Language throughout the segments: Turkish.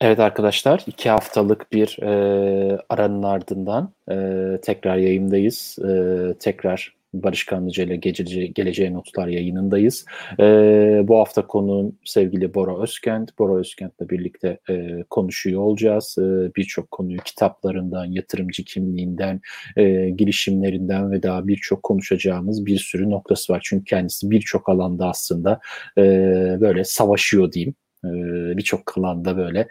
Evet arkadaşlar, iki haftalık bir e, aranın ardından e, tekrar yayındayız. E, tekrar Barış Kanlıca ile Gece, Geleceğe Notlar yayınındayız. E, bu hafta konuğum sevgili Bora Özkent. Bora Özkent'le birlikte e, konuşuyor olacağız. E, Birçok konuyu kitaplarından, yatırımcı kimliğinden, e, girişimlerinden ve daha birçok konuşacağımız bir sürü noktası var. Çünkü kendisi birçok alanda aslında e, böyle savaşıyor diyeyim birçok alanda böyle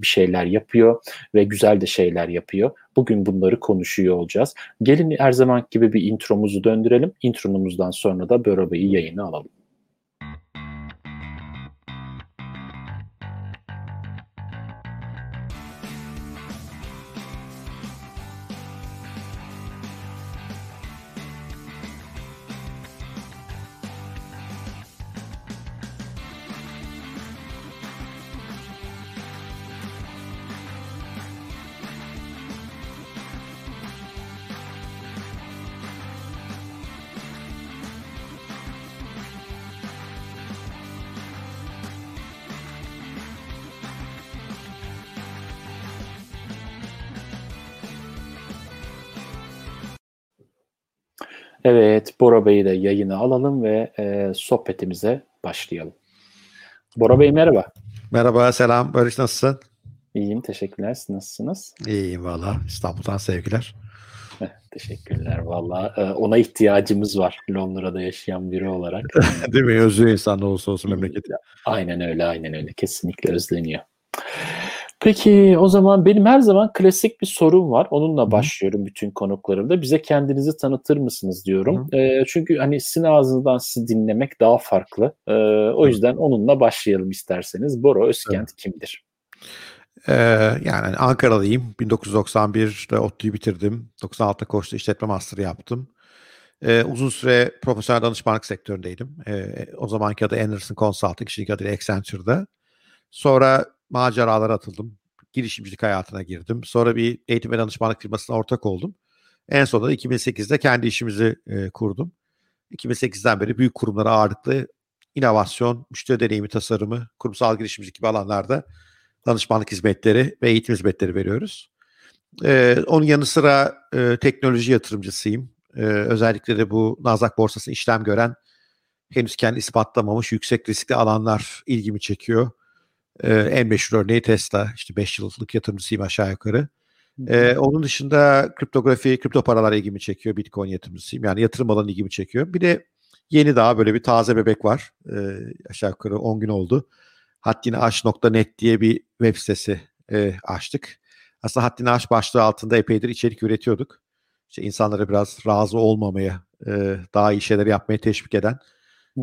bir şeyler yapıyor ve güzel de şeyler yapıyor. Bugün bunları konuşuyor olacağız. Gelin her zaman gibi bir intromuzu döndürelim. Intromuzdan sonra da Bora Bey'i yayına alalım. Evet, Bora Bey'i de yayına alalım ve e, sohbetimize başlayalım. Bora Bey merhaba. Merhaba, selam. Barış nasılsın? İyiyim, teşekkürler. Siz nasılsınız? İyiyim valla. İstanbul'dan sevgiler. teşekkürler valla. Ee, ona ihtiyacımız var Londra'da yaşayan biri olarak. Değil mi? Özlüyor insan ne olursa olsun memleketi. Aynen öyle, aynen öyle. Kesinlikle özleniyor. Peki o zaman benim her zaman klasik bir sorum var. Onunla başlıyorum bütün konuklarımda. Bize kendinizi tanıtır mısınız diyorum. E, çünkü hani sizin ağzınızdan sizi dinlemek daha farklı. E, o yüzden onunla başlayalım isterseniz. Bora Özkent evet. kimdir? Ee, yani Ankaralıyım. 1991'de ODTÜ'yü bitirdim. 96'da Koç'ta işletme master'ı yaptım. Ee, uzun süre profesyonel danışmanlık sektöründeydim. Ee, o zamanki adı Anderson Consulting, şimdiki adıyla Accenture'da. Sonra maceralara atıldım. Girişimcilik hayatına girdim. Sonra bir eğitim ve danışmanlık firmasına ortak oldum. En sonunda 2008'de kendi işimizi e, kurdum. 2008'den beri büyük kurumlara ağırlıklı inovasyon, müşteri deneyimi tasarımı, kurumsal girişimcilik gibi alanlarda danışmanlık hizmetleri ve eğitim hizmetleri veriyoruz. Ee, onun yanı sıra e, teknoloji yatırımcısıyım. Ee, özellikle de bu Nasdaq borsası işlem gören henüz kendi ispatlamamış yüksek riskli alanlar ilgimi çekiyor. Ee, en meşhur örneği Tesla. İşte 5 yıllık yatırımcısıyım aşağı yukarı. Ee, onun dışında kriptografi, kripto paralar ilgimi çekiyor. Bitcoin yatırımcısıyım. Yani yatırım alanı ilgimi çekiyor. Bir de yeni daha böyle bir taze bebek var. Ee, aşağı yukarı 10 gün oldu. Haddini diye bir web sitesi e, açtık. Aslında Haddini Aş başlığı altında epeydir içerik üretiyorduk. İşte insanlara biraz razı olmamaya, e, daha iyi şeyler yapmaya teşvik eden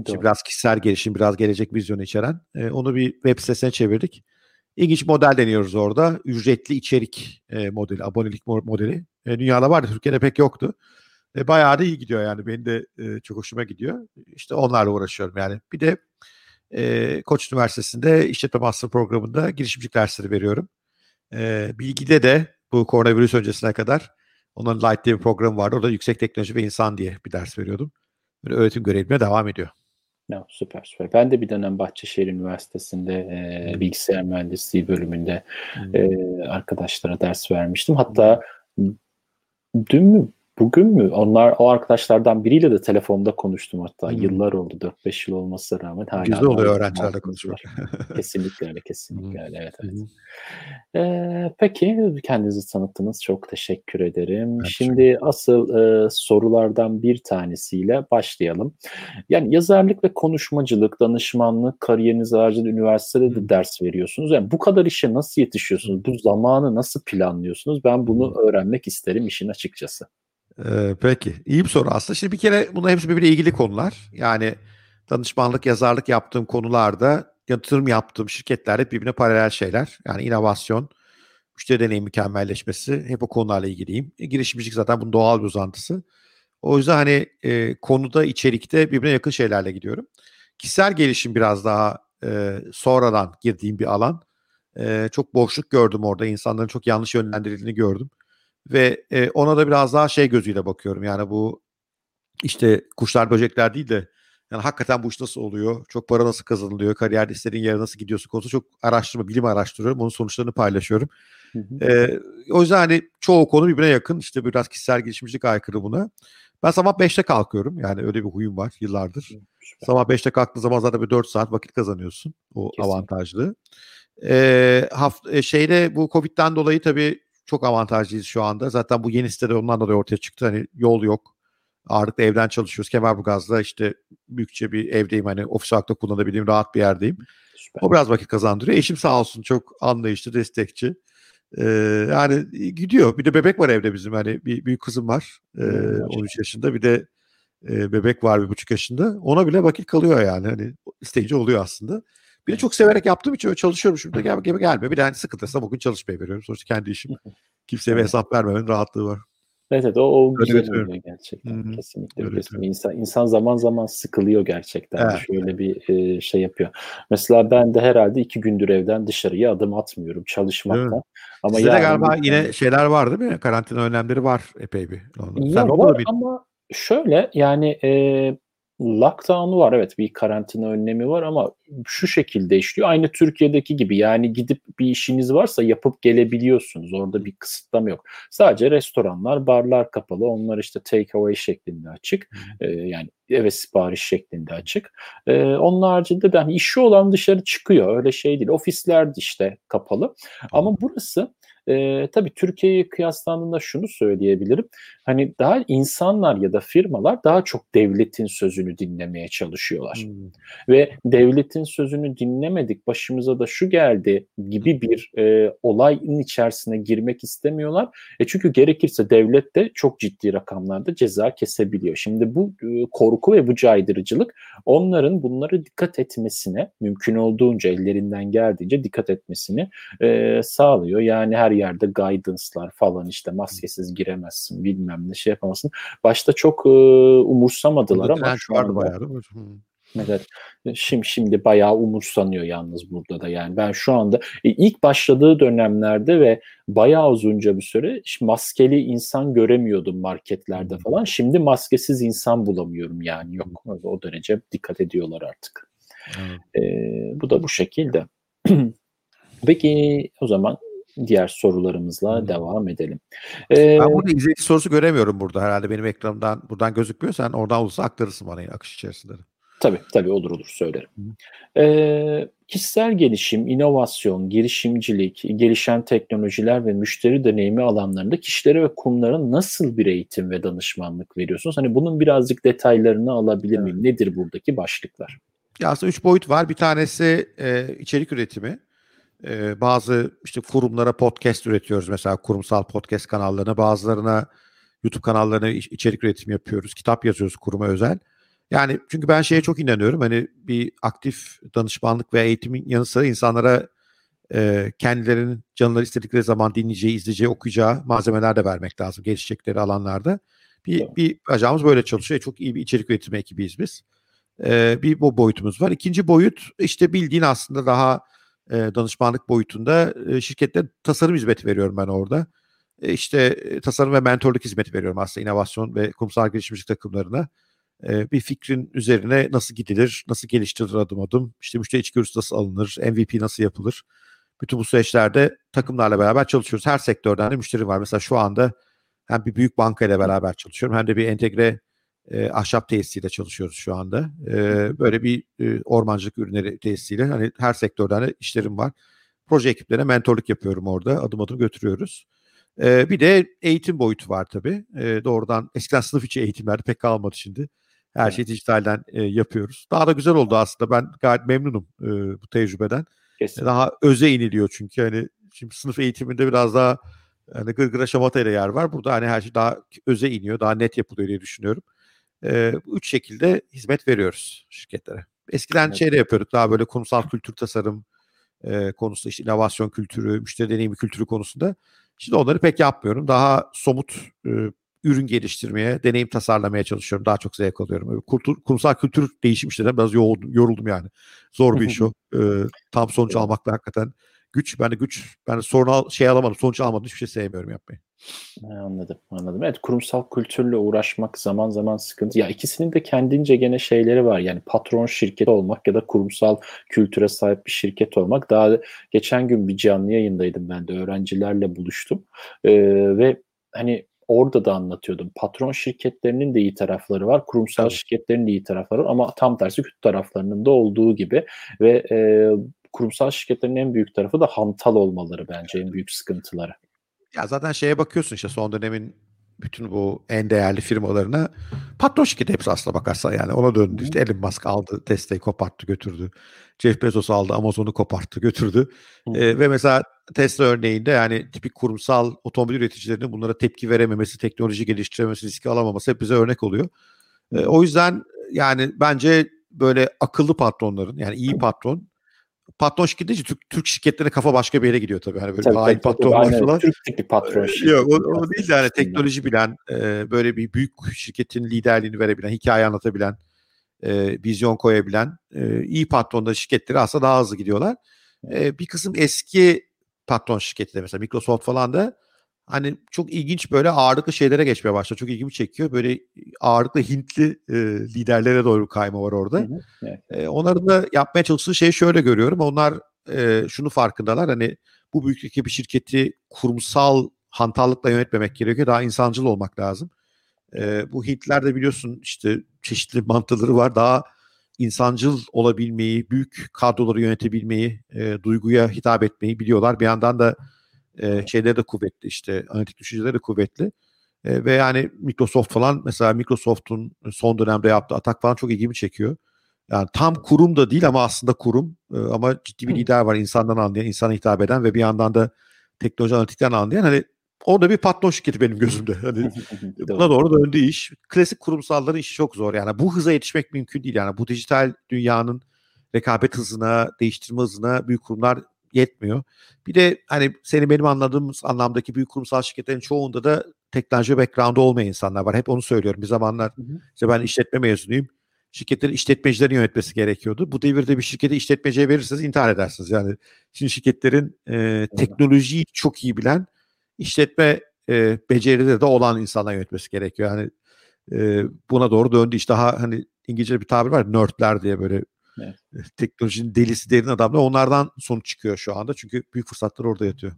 işte biraz kişisel gelişim, biraz gelecek vizyonu içeren. E, onu bir web sitesine çevirdik. İlginç model deniyoruz orada. Ücretli içerik e, modeli, abonelik modeli. E, dünyada vardı, Türkiye'de pek yoktu. E, bayağı da iyi gidiyor yani. Benim de e, çok hoşuma gidiyor. İşte onlarla uğraşıyorum yani. Bir de e, Koç Üniversitesi'nde işletme master programında girişimcilik dersleri veriyorum. E, bilgide de bu koronavirüs öncesine kadar onun Light diye bir program vardı. Orada yüksek teknoloji ve insan diye bir ders veriyordum. Böyle öğretim görevime devam ediyor. No, süper süper. Ben de bir dönem Bahçeşehir Üniversitesi'nde e, bilgisayar mühendisliği bölümünde hmm. e, arkadaşlara ders vermiştim. Hatta dün mü Bugün mü? Onlar o arkadaşlardan biriyle de telefonda konuştum hatta. Hmm. Yıllar oldu. 4-5 yıl olmasına rağmen hala. Güzel oluyor öğrencilerle konuşmak. kesinlikle öyle. Kesinlikle öyle. Evet, evet. Ee, peki kendinizi tanıttınız. Çok teşekkür ederim. Evet, Şimdi çok. asıl e, sorulardan bir tanesiyle başlayalım. Yani yazarlık ve konuşmacılık, danışmanlık, kariyeriniz haricinde üniversitede de ders veriyorsunuz. Yani bu kadar işe nasıl yetişiyorsunuz? Bu zamanı nasıl planlıyorsunuz? Ben bunu öğrenmek isterim işin açıkçası. Ee, peki. iyi bir soru aslında. Şimdi bir kere bunlar hepsi birbirine ilgili konular. Yani danışmanlık, yazarlık yaptığım konularda yatırım yaptığım şirketler hep birbirine paralel şeyler. Yani inovasyon, müşteri deneyim mükemmelleşmesi hep o konularla ilgiliyim. E, girişimcilik zaten bunun doğal bir uzantısı. O yüzden hani e, konuda, içerikte birbirine yakın şeylerle gidiyorum. Kişisel gelişim biraz daha e, sonradan girdiğim bir alan. E, çok boşluk gördüm orada. İnsanların çok yanlış yönlendirildiğini gördüm. Ve e, ona da biraz daha şey gözüyle bakıyorum. Yani bu işte kuşlar böcekler değil de Yani hakikaten bu iş nasıl oluyor? Çok para nasıl kazanılıyor? Kariyerde istediğin yere nasıl gidiyorsun konusu çok araştırma, bilim araştırıyorum. Onun sonuçlarını paylaşıyorum. Hı hı. Ee, o yüzden hani çoğu konu birbirine yakın. İşte biraz kişisel gelişimcilik aykırı buna. Ben sabah 5'te kalkıyorum. Yani öyle bir huyum var yıllardır. Süper. Sabah 5'te kalktığın zaman zaten bir 4 saat vakit kazanıyorsun. O Kesinlikle. avantajlı. Ee, hafta, şeyde bu Covid'den dolayı tabii çok avantajlıyız şu anda. Zaten bu yeni sitede ondan dolayı ortaya çıktı. Hani yol yok. Ağırlıklı evden çalışıyoruz. Kemerburgaz'da işte büyükçe bir evdeyim. Hani ofis olarak da kullanabildiğim rahat bir yerdeyim. Süper. O biraz vakit kazandırıyor. Eşim sağ olsun çok anlayışlı, destekçi. Ee, yani gidiyor. Bir de bebek var evde bizim. Hani bir büyük kızım var. Ee, 13 yaşında. Bir de e, bebek var bir buçuk yaşında. Ona bile vakit kalıyor yani. Hani isteyince oluyor aslında. Bir de çok severek yaptığım için çalışıyorum şurada gel, gel gelme. Bir de hani sıkıntısına bugün çalışmayı veriyorum. Sonuçta kendi işim. Kimseye hesap vermemenin rahatlığı var. Evet, evet o, o güzel oluyor gerçekten. Hı-hı. Kesinlikle. Öyle insan, insan zaman zaman sıkılıyor gerçekten. Evet. Şöyle bir e, şey yapıyor. Mesela ben de herhalde iki gündür evden dışarıya adım atmıyorum çalışmaktan. Ama Sizde de galiba yine şeyler var değil mi? Karantina önlemleri var epey bir. Sen var ama şöyle yani e, Lockdown'u var evet bir karantina önlemi var ama şu şekilde işliyor. Aynı Türkiye'deki gibi yani gidip bir işiniz varsa yapıp gelebiliyorsunuz. Orada bir kısıtlama yok. Sadece restoranlar, barlar kapalı. Onlar işte take away şeklinde açık. Ee, yani eve sipariş şeklinde açık. Ee, onun haricinde de hani işi olan dışarı çıkıyor. Öyle şey değil. Ofisler de işte kapalı. Ama burası e, tabii Türkiye'ye kıyaslandığında şunu söyleyebilirim. Hani daha insanlar ya da firmalar daha çok devletin sözünü dinlemeye çalışıyorlar. Hmm. Ve devletin sözünü dinlemedik başımıza da şu geldi gibi bir e, olayın içerisine girmek istemiyorlar. E çünkü gerekirse devlet de çok ciddi rakamlarda ceza kesebiliyor. Şimdi bu e, korku ve bu caydırıcılık onların bunları dikkat etmesine mümkün olduğunca ellerinden geldiğince dikkat etmesini e, sağlıyor. Yani her yerde guidance'lar falan işte maskesiz giremezsin bilmem ne şey yapamazsın. Başta çok e, umursamadılar Burada ama şu anda bayağı, Evet. Şimdi şimdi bayağı umursanıyor yalnız burada da yani. Ben şu anda e, ilk başladığı dönemlerde ve bayağı uzunca bir süre maskeli insan göremiyordum marketlerde falan. Şimdi maskesiz insan bulamıyorum yani yok. O derece dikkat ediyorlar artık. Evet. Ee, bu da bu şekilde. Peki o zaman diğer sorularımızla devam edelim. Ee, ben burada izleyici sorusu göremiyorum burada herhalde benim ekranımdan buradan gözükmüyor. Sen oradan olursa aktarırsın bana akış içerisinde. Tabii tabii olur olur söylerim. Ee, kişisel gelişim, inovasyon, girişimcilik, gelişen teknolojiler ve müşteri deneyimi alanlarında kişilere ve kurumlara nasıl bir eğitim ve danışmanlık veriyorsunuz? Hani bunun birazcık detaylarını alabilir miyim? Nedir buradaki başlıklar? Ya aslında üç boyut var. Bir tanesi e, içerik üretimi. Ee, bazı işte kurumlara podcast üretiyoruz mesela kurumsal podcast kanallarına bazılarına YouTube kanallarına içerik üretimi yapıyoruz. Kitap yazıyoruz kuruma özel. Yani çünkü ben şeye çok inanıyorum. Hani bir aktif danışmanlık ve eğitimin yanı sıra insanlara e, kendilerinin canları istedikleri zaman dinleyeceği, izleyeceği, okuyacağı malzemeler de vermek lazım gelişecekleri alanlarda. Bir, bir ajamız böyle çalışıyor. Çok iyi bir içerik üretimi ekibiyiz biz. E, bir bu boyutumuz var. İkinci boyut işte bildiğin aslında daha e, danışmanlık boyutunda e, şirkette tasarım hizmeti veriyorum ben orada. E, işte e, tasarım ve mentorluk hizmeti veriyorum aslında inovasyon ve kurumsal girişimcilik takımlarına. E, bir fikrin üzerine nasıl gidilir, nasıl geliştirilir adım adım, işte müşteri içgörüsü nasıl alınır, MVP nasıl yapılır. Bütün bu süreçlerde takımlarla beraber çalışıyoruz. Her sektörden de müşteri var. Mesela şu anda hem bir büyük banka ile beraber çalışıyorum hem de bir entegre e, ahşap tesisiyle çalışıyoruz şu anda. E, böyle bir e, ormancılık ürünleri tesisiyle hani her sektörden de işlerim var. Proje ekiplerine mentorluk yapıyorum orada. Adım adım götürüyoruz. E, bir de eğitim boyutu var tabii. E, doğrudan eskiden sınıf içi eğitimlerde pek kalmadı şimdi. Her şeyi dijitalden e, yapıyoruz. Daha da güzel oldu aslında. Ben gayet memnunum e, bu tecrübeden. Kesinlikle. Daha öze iniliyor çünkü hani şimdi sınıf eğitiminde biraz daha hani gırgıra şamata ile yer var. Burada hani her şey daha öze iniyor, daha net yapılıyor diye düşünüyorum. E, üç şekilde hizmet veriyoruz şirketlere. Eskiden evet. şeyde yapıyorduk daha böyle kurumsal kültür tasarım e, konusunda işte inovasyon kültürü, müşteri deneyimi kültürü konusunda. Şimdi onları pek yapmıyorum. Daha somut e, ürün geliştirmeye, deneyim tasarlamaya çalışıyorum. Daha çok zevk alıyorum. Kultur, kurumsal kültür değişim işlerine biraz yoruldum, yoruldum yani. Zor bir iş o. E, tam sonuç almakta hakikaten güç. Ben de güç, ben de sorun al, şey alamadım, sonuç almadım. Hiçbir şey sevmiyorum yapmayı. Anladım, anladım. Evet, kurumsal kültürle uğraşmak zaman zaman sıkıntı. Ya ikisinin de kendince gene şeyleri var. Yani patron şirketi olmak ya da kurumsal kültüre sahip bir şirket olmak. Daha geçen gün bir canlı yayındaydım ben de öğrencilerle buluştum. Ee, ve hani orada da anlatıyordum. Patron şirketlerinin de iyi tarafları var, kurumsal evet. şirketlerin de iyi tarafları var ama tam tersi kötü taraflarının da olduğu gibi ve e, kurumsal şirketlerin en büyük tarafı da hantal olmaları bence en büyük sıkıntıları. Ya zaten şeye bakıyorsun işte son dönemin bütün bu en değerli firmalarına patron şirketi hepsi aslına bakarsan yani ona döndü. İşte Elon Musk aldı Tesla'yı koparttı götürdü. Jeff Bezos aldı Amazon'u koparttı götürdü. Ee, ve mesela Tesla örneğinde yani tipik kurumsal otomobil üreticilerinin bunlara tepki verememesi, teknoloji geliştirememesi, riski alamaması hep bize örnek oluyor. Ee, o yüzden yani bence böyle akıllı patronların yani iyi patron patron şirketi Türk, Türk şirketlerine kafa başka bir yere gidiyor tabii. Hani böyle tabii, hain patron aynen, Türk tipi patron şirketi. Yok o, o değil de yani teknoloji bilen, e, böyle bir büyük şirketin liderliğini verebilen, hikaye anlatabilen, e, vizyon koyabilen e, iyi patronda şirketleri aslında daha hızlı gidiyorlar. E, bir kısım eski patron şirketleri mesela Microsoft falan da hani çok ilginç böyle ağırlıklı şeylere geçmeye başladı. Çok ilgimi çekiyor. Böyle ağırlıklı Hintli e, liderlere doğru kayma var orada. Hı hı, evet. e, onların da yapmaya çalıştığı şeyi şöyle görüyorum. Onlar e, şunu farkındalar. Hani bu büyüklükte bir şirketi kurumsal hantallıkla yönetmemek gerekiyor. Daha insancıl olmak lazım. E, bu Hintler de biliyorsun işte çeşitli mantıları var. Daha insancıl olabilmeyi, büyük kadroları yönetebilmeyi, e, duyguya hitap etmeyi biliyorlar. Bir yandan da e, şeyleri de kuvvetli işte analitik düşünceleri de kuvvetli. E, ve yani Microsoft falan mesela Microsoft'un son dönemde yaptığı atak falan çok ilgimi çekiyor. Yani tam kurum da değil ama aslında kurum. E, ama ciddi bir lider var insandan anlayan, insana hitap eden ve bir yandan da teknoloji analitikten anlayan. Hani orada bir patron şirketi benim gözümde. Hani buna doğru döndü iş. Klasik kurumsalların işi çok zor. Yani bu hıza yetişmek mümkün değil. Yani bu dijital dünyanın rekabet hızına, değiştirme hızına büyük kurumlar yetmiyor. Bir de hani senin benim anladığım anlamdaki büyük kurumsal şirketlerin çoğunda da teknoloji background'u olmayan insanlar var. Hep onu söylüyorum. Bir zamanlar hı hı. işte ben işletme mezunuyum. Şirketlerin işletmecilerin yönetmesi gerekiyordu. Bu devirde bir şirketi işletmeciye verirseniz intihar edersiniz. Yani şimdi şirketlerin e, teknolojiyi çok iyi bilen işletme e, becerileri de olan insanlar yönetmesi gerekiyor. Yani e, buna doğru döndü. İşte daha hani İngilizce bir tabir var. Nerdler diye böyle Evet. Teknolojinin delisi derin adamlar onlardan sonuç çıkıyor şu anda. Çünkü büyük fırsatlar orada yatıyor.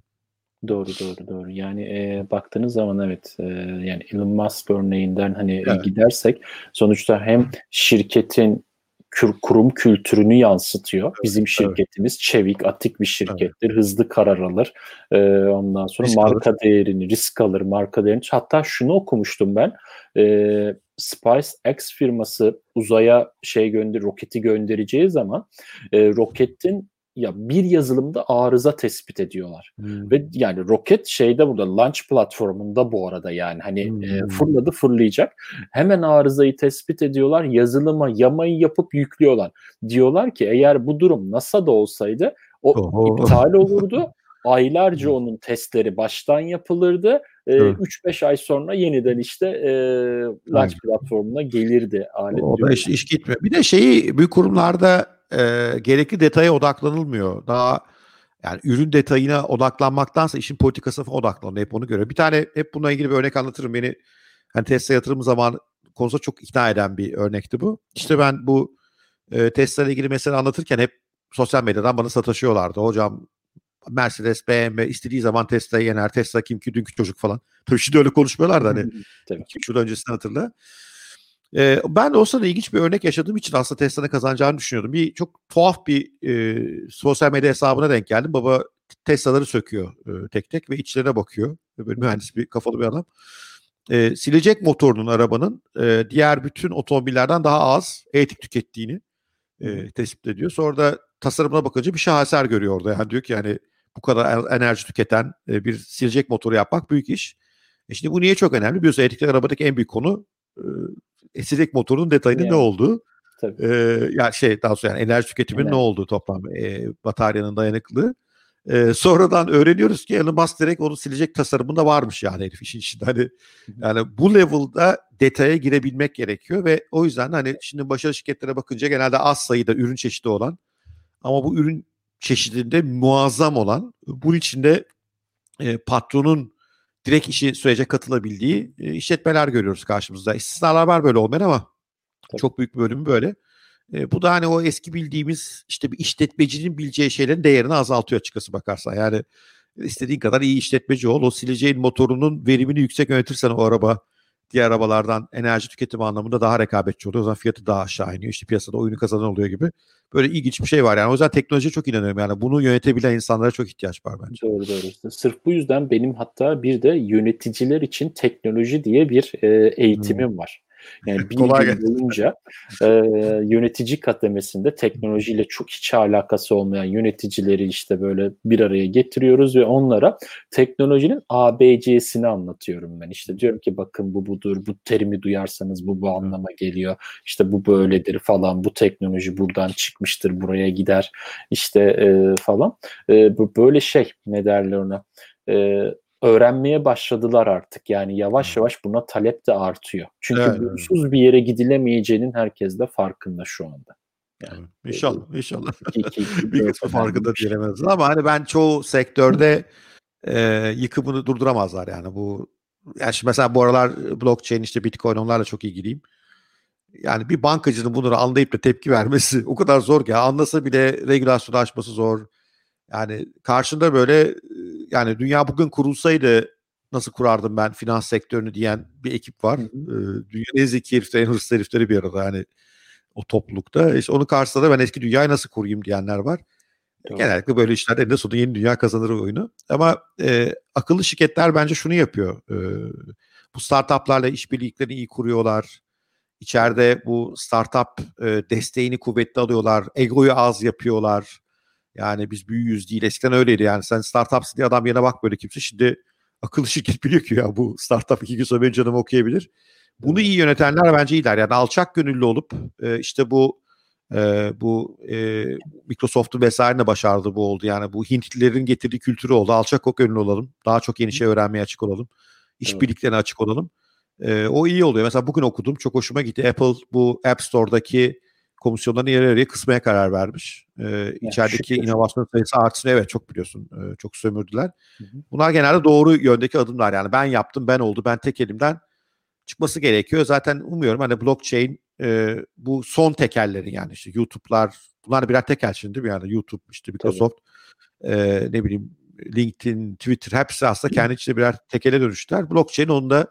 Doğru doğru doğru. Yani e, baktığınız zaman evet e, yani Elon Musk örneğinden hani evet. gidersek sonuçta hem şirketin kurum kültürünü yansıtıyor. Evet, Bizim şirketimiz evet. çevik, atik bir şirkettir. Evet. Hızlı karar alır. Ee, ondan sonra risk marka alır. değerini, risk alır, marka değerini. Hatta şunu okumuştum ben. Ee, SpaceX firması uzaya şey gönder roketi göndereceği zaman e, roketin ya bir yazılımda arıza tespit ediyorlar. Hmm. Ve yani roket şeyde burada launch platformunda bu arada yani hani e, hmm. e, fırladı fırlayacak. Hemen arızayı tespit ediyorlar. Yazılıma yamayı yapıp yüklüyorlar. Diyorlar ki eğer bu durum NASA'da olsaydı o Oho. iptal olurdu. Aylarca onun testleri baştan yapılırdı. E, 3-5 ay sonra yeniden işte e, launch platformuna gelirdi alet. O da iş, iş gitmiyor. Bir de şeyi büyük kurumlarda e, gerekli detaya odaklanılmıyor. Daha yani ürün detayına odaklanmaktansa işin politikasına odaklanıyor. Hep onu görüyor. Bir tane hep bununla ilgili bir örnek anlatırım. Beni hani Tesla yatırım zaman konusunda çok ikna eden bir örnekti bu. İşte ben bu e, Tesla ile ilgili mesele anlatırken hep sosyal medyadan bana sataşıyorlardı. Hocam Mercedes, BMW istediği zaman Tesla'yı yener. Tesla kim ki dünkü çocuk falan. Tabii şimdi öyle konuşmuyorlar da hani. Tabii. 2 yıl öncesini hatırla. Ee, ben de o sırada ilginç bir örnek yaşadığım için aslında Tesla'nın kazanacağını düşünüyordum. Bir çok tuhaf bir e, sosyal medya hesabına denk geldim. Baba Tesla'ları söküyor e, tek tek ve içlerine bakıyor. Böyle mühendis bir kafalı bir adam. E, silecek motorunun arabanın e, diğer bütün otomobillerden daha az elektrik tükettiğini e, tespit ediyor. Sonra da tasarımına bakınca bir şaheser görüyor orada. Yani diyor ki yani bu kadar enerji tüketen e, bir silecek motoru yapmak büyük iş. E şimdi bu niye çok önemli? Biliyorsun elektrikli arabadaki en büyük konu e, silecek motorunun detayının yani. ne olduğu. Tabii. E, yani şey daha sonra yani enerji tüketimin evet. ne olduğu toplam e, bataryanın dayanıklılığı. E, sonradan öğreniyoruz ki Elon Musk direkt onu silecek tasarımında varmış yani herif işin içinde. Hani, yani bu level'da detaya girebilmek gerekiyor ve o yüzden hani şimdi başarılı şirketlere bakınca genelde az sayıda ürün çeşidi olan ama bu ürün çeşidinde muazzam olan, bunun içinde e, patronun direkt işi sürece katılabildiği e, işletmeler görüyoruz karşımızda. İstisnalar var böyle olmayan ama Tabii. çok büyük bir bölümü böyle. E, bu da hani o eski bildiğimiz işte bir işletmecinin bileceği şeylerin değerini azaltıyor açıkçası bakarsan. Yani istediğin kadar iyi işletmeci ol. O sileceğin motorunun verimini yüksek yönetirsen o araba diğer arabalardan enerji tüketimi anlamında daha rekabetçi oluyor. O zaman fiyatı daha aşağı iniyor. İşte piyasada oyunu kazanan oluyor gibi. Böyle ilginç bir şey var yani. O yüzden teknolojiye çok inanıyorum. Yani bunu yönetebilen insanlara çok ihtiyaç var bence. Doğru doğru. Sırf bu yüzden benim hatta bir de yöneticiler için teknoloji diye bir e, eğitimim hmm. var. Yani bir Kolay gün boyunca e, yönetici kademesinde teknolojiyle çok hiç alakası olmayan yöneticileri işte böyle bir araya getiriyoruz ve onlara teknolojinin ABC'sini anlatıyorum ben. İşte diyorum ki bakın bu budur, bu terimi duyarsanız bu bu anlama geliyor. İşte bu böyledir falan, bu teknoloji buradan çıkmıştır, buraya gider işte e, falan. E, bu böyle şey ne derler ona? E, öğrenmeye başladılar artık. Yani yavaş yavaş buna talep de artıyor. Çünkü evet, bunsuz bir yere gidilemeyeceğinin herkes de farkında şu anda. Yani, inşallah, inşallah. İki, bir kısmı farkında diyemez ama hani ben çoğu sektörde e, yıkımını durduramazlar yani bu yani şimdi mesela bu aralar blockchain işte bitcoin onlarla çok ilgiliyim. Yani bir bankacının bunları anlayıp da tepki vermesi o kadar zor ki. Anlasa bile regülasyon açması zor. Yani karşında böyle yani dünya bugün kurulsaydı nasıl kurardım ben finans sektörünü diyen bir ekip var. Hı hı. Ee, dünyanın en zeki herifleri, en hırslı herifleri bir arada yani o toplulukta. İşte onun karşısında da ben eski dünyayı nasıl kurayım diyenler var. Doğru. Genellikle böyle işlerde ne sonunda yeni dünya kazanır oyunu. Ama e, akıllı şirketler bence şunu yapıyor. E, bu startuplarla işbirliklerini iyi kuruyorlar. İçeride bu startup e, desteğini kuvvetli alıyorlar. Egoyu az yapıyorlar. Yani biz büyüyüz değil. Eskiden öyleydi yani. Sen startupsın diye adam yerine bak böyle kimse. Şimdi akıllı şirket biliyor ki ya bu startup iki gün sonra benim canımı okuyabilir. Bunu iyi yönetenler bence iyiler. Yani alçak gönüllü olup e, işte bu e, bu e, Microsoft'un vesaire başardı bu oldu. Yani bu Hintlilerin getirdiği kültürü oldu. Alçak o gönüllü olalım. Daha çok yeni şey öğrenmeye açık olalım. İşbirliklerine açık olalım. E, o iyi oluyor. Mesela bugün okudum. Çok hoşuma gitti. Apple bu App Store'daki komisyonlarını yarı yarıya kısmaya karar vermiş. Ee, içerideki şükür. inovasyon sayısı artsın. Evet çok biliyorsun. E, çok sömürdüler. Hı hı. Bunlar genelde doğru yöndeki adımlar. Yani ben yaptım, ben oldu, ben tek elimden çıkması gerekiyor. Zaten umuyorum hani blockchain e, bu son tekerleri yani işte YouTube'lar bunlar birer tekel şimdi değil mi? Yani YouTube işte Microsoft e, ne bileyim LinkedIn, Twitter hepsi aslında kendi içinde birer tekele dönüştüler. Blockchain onu da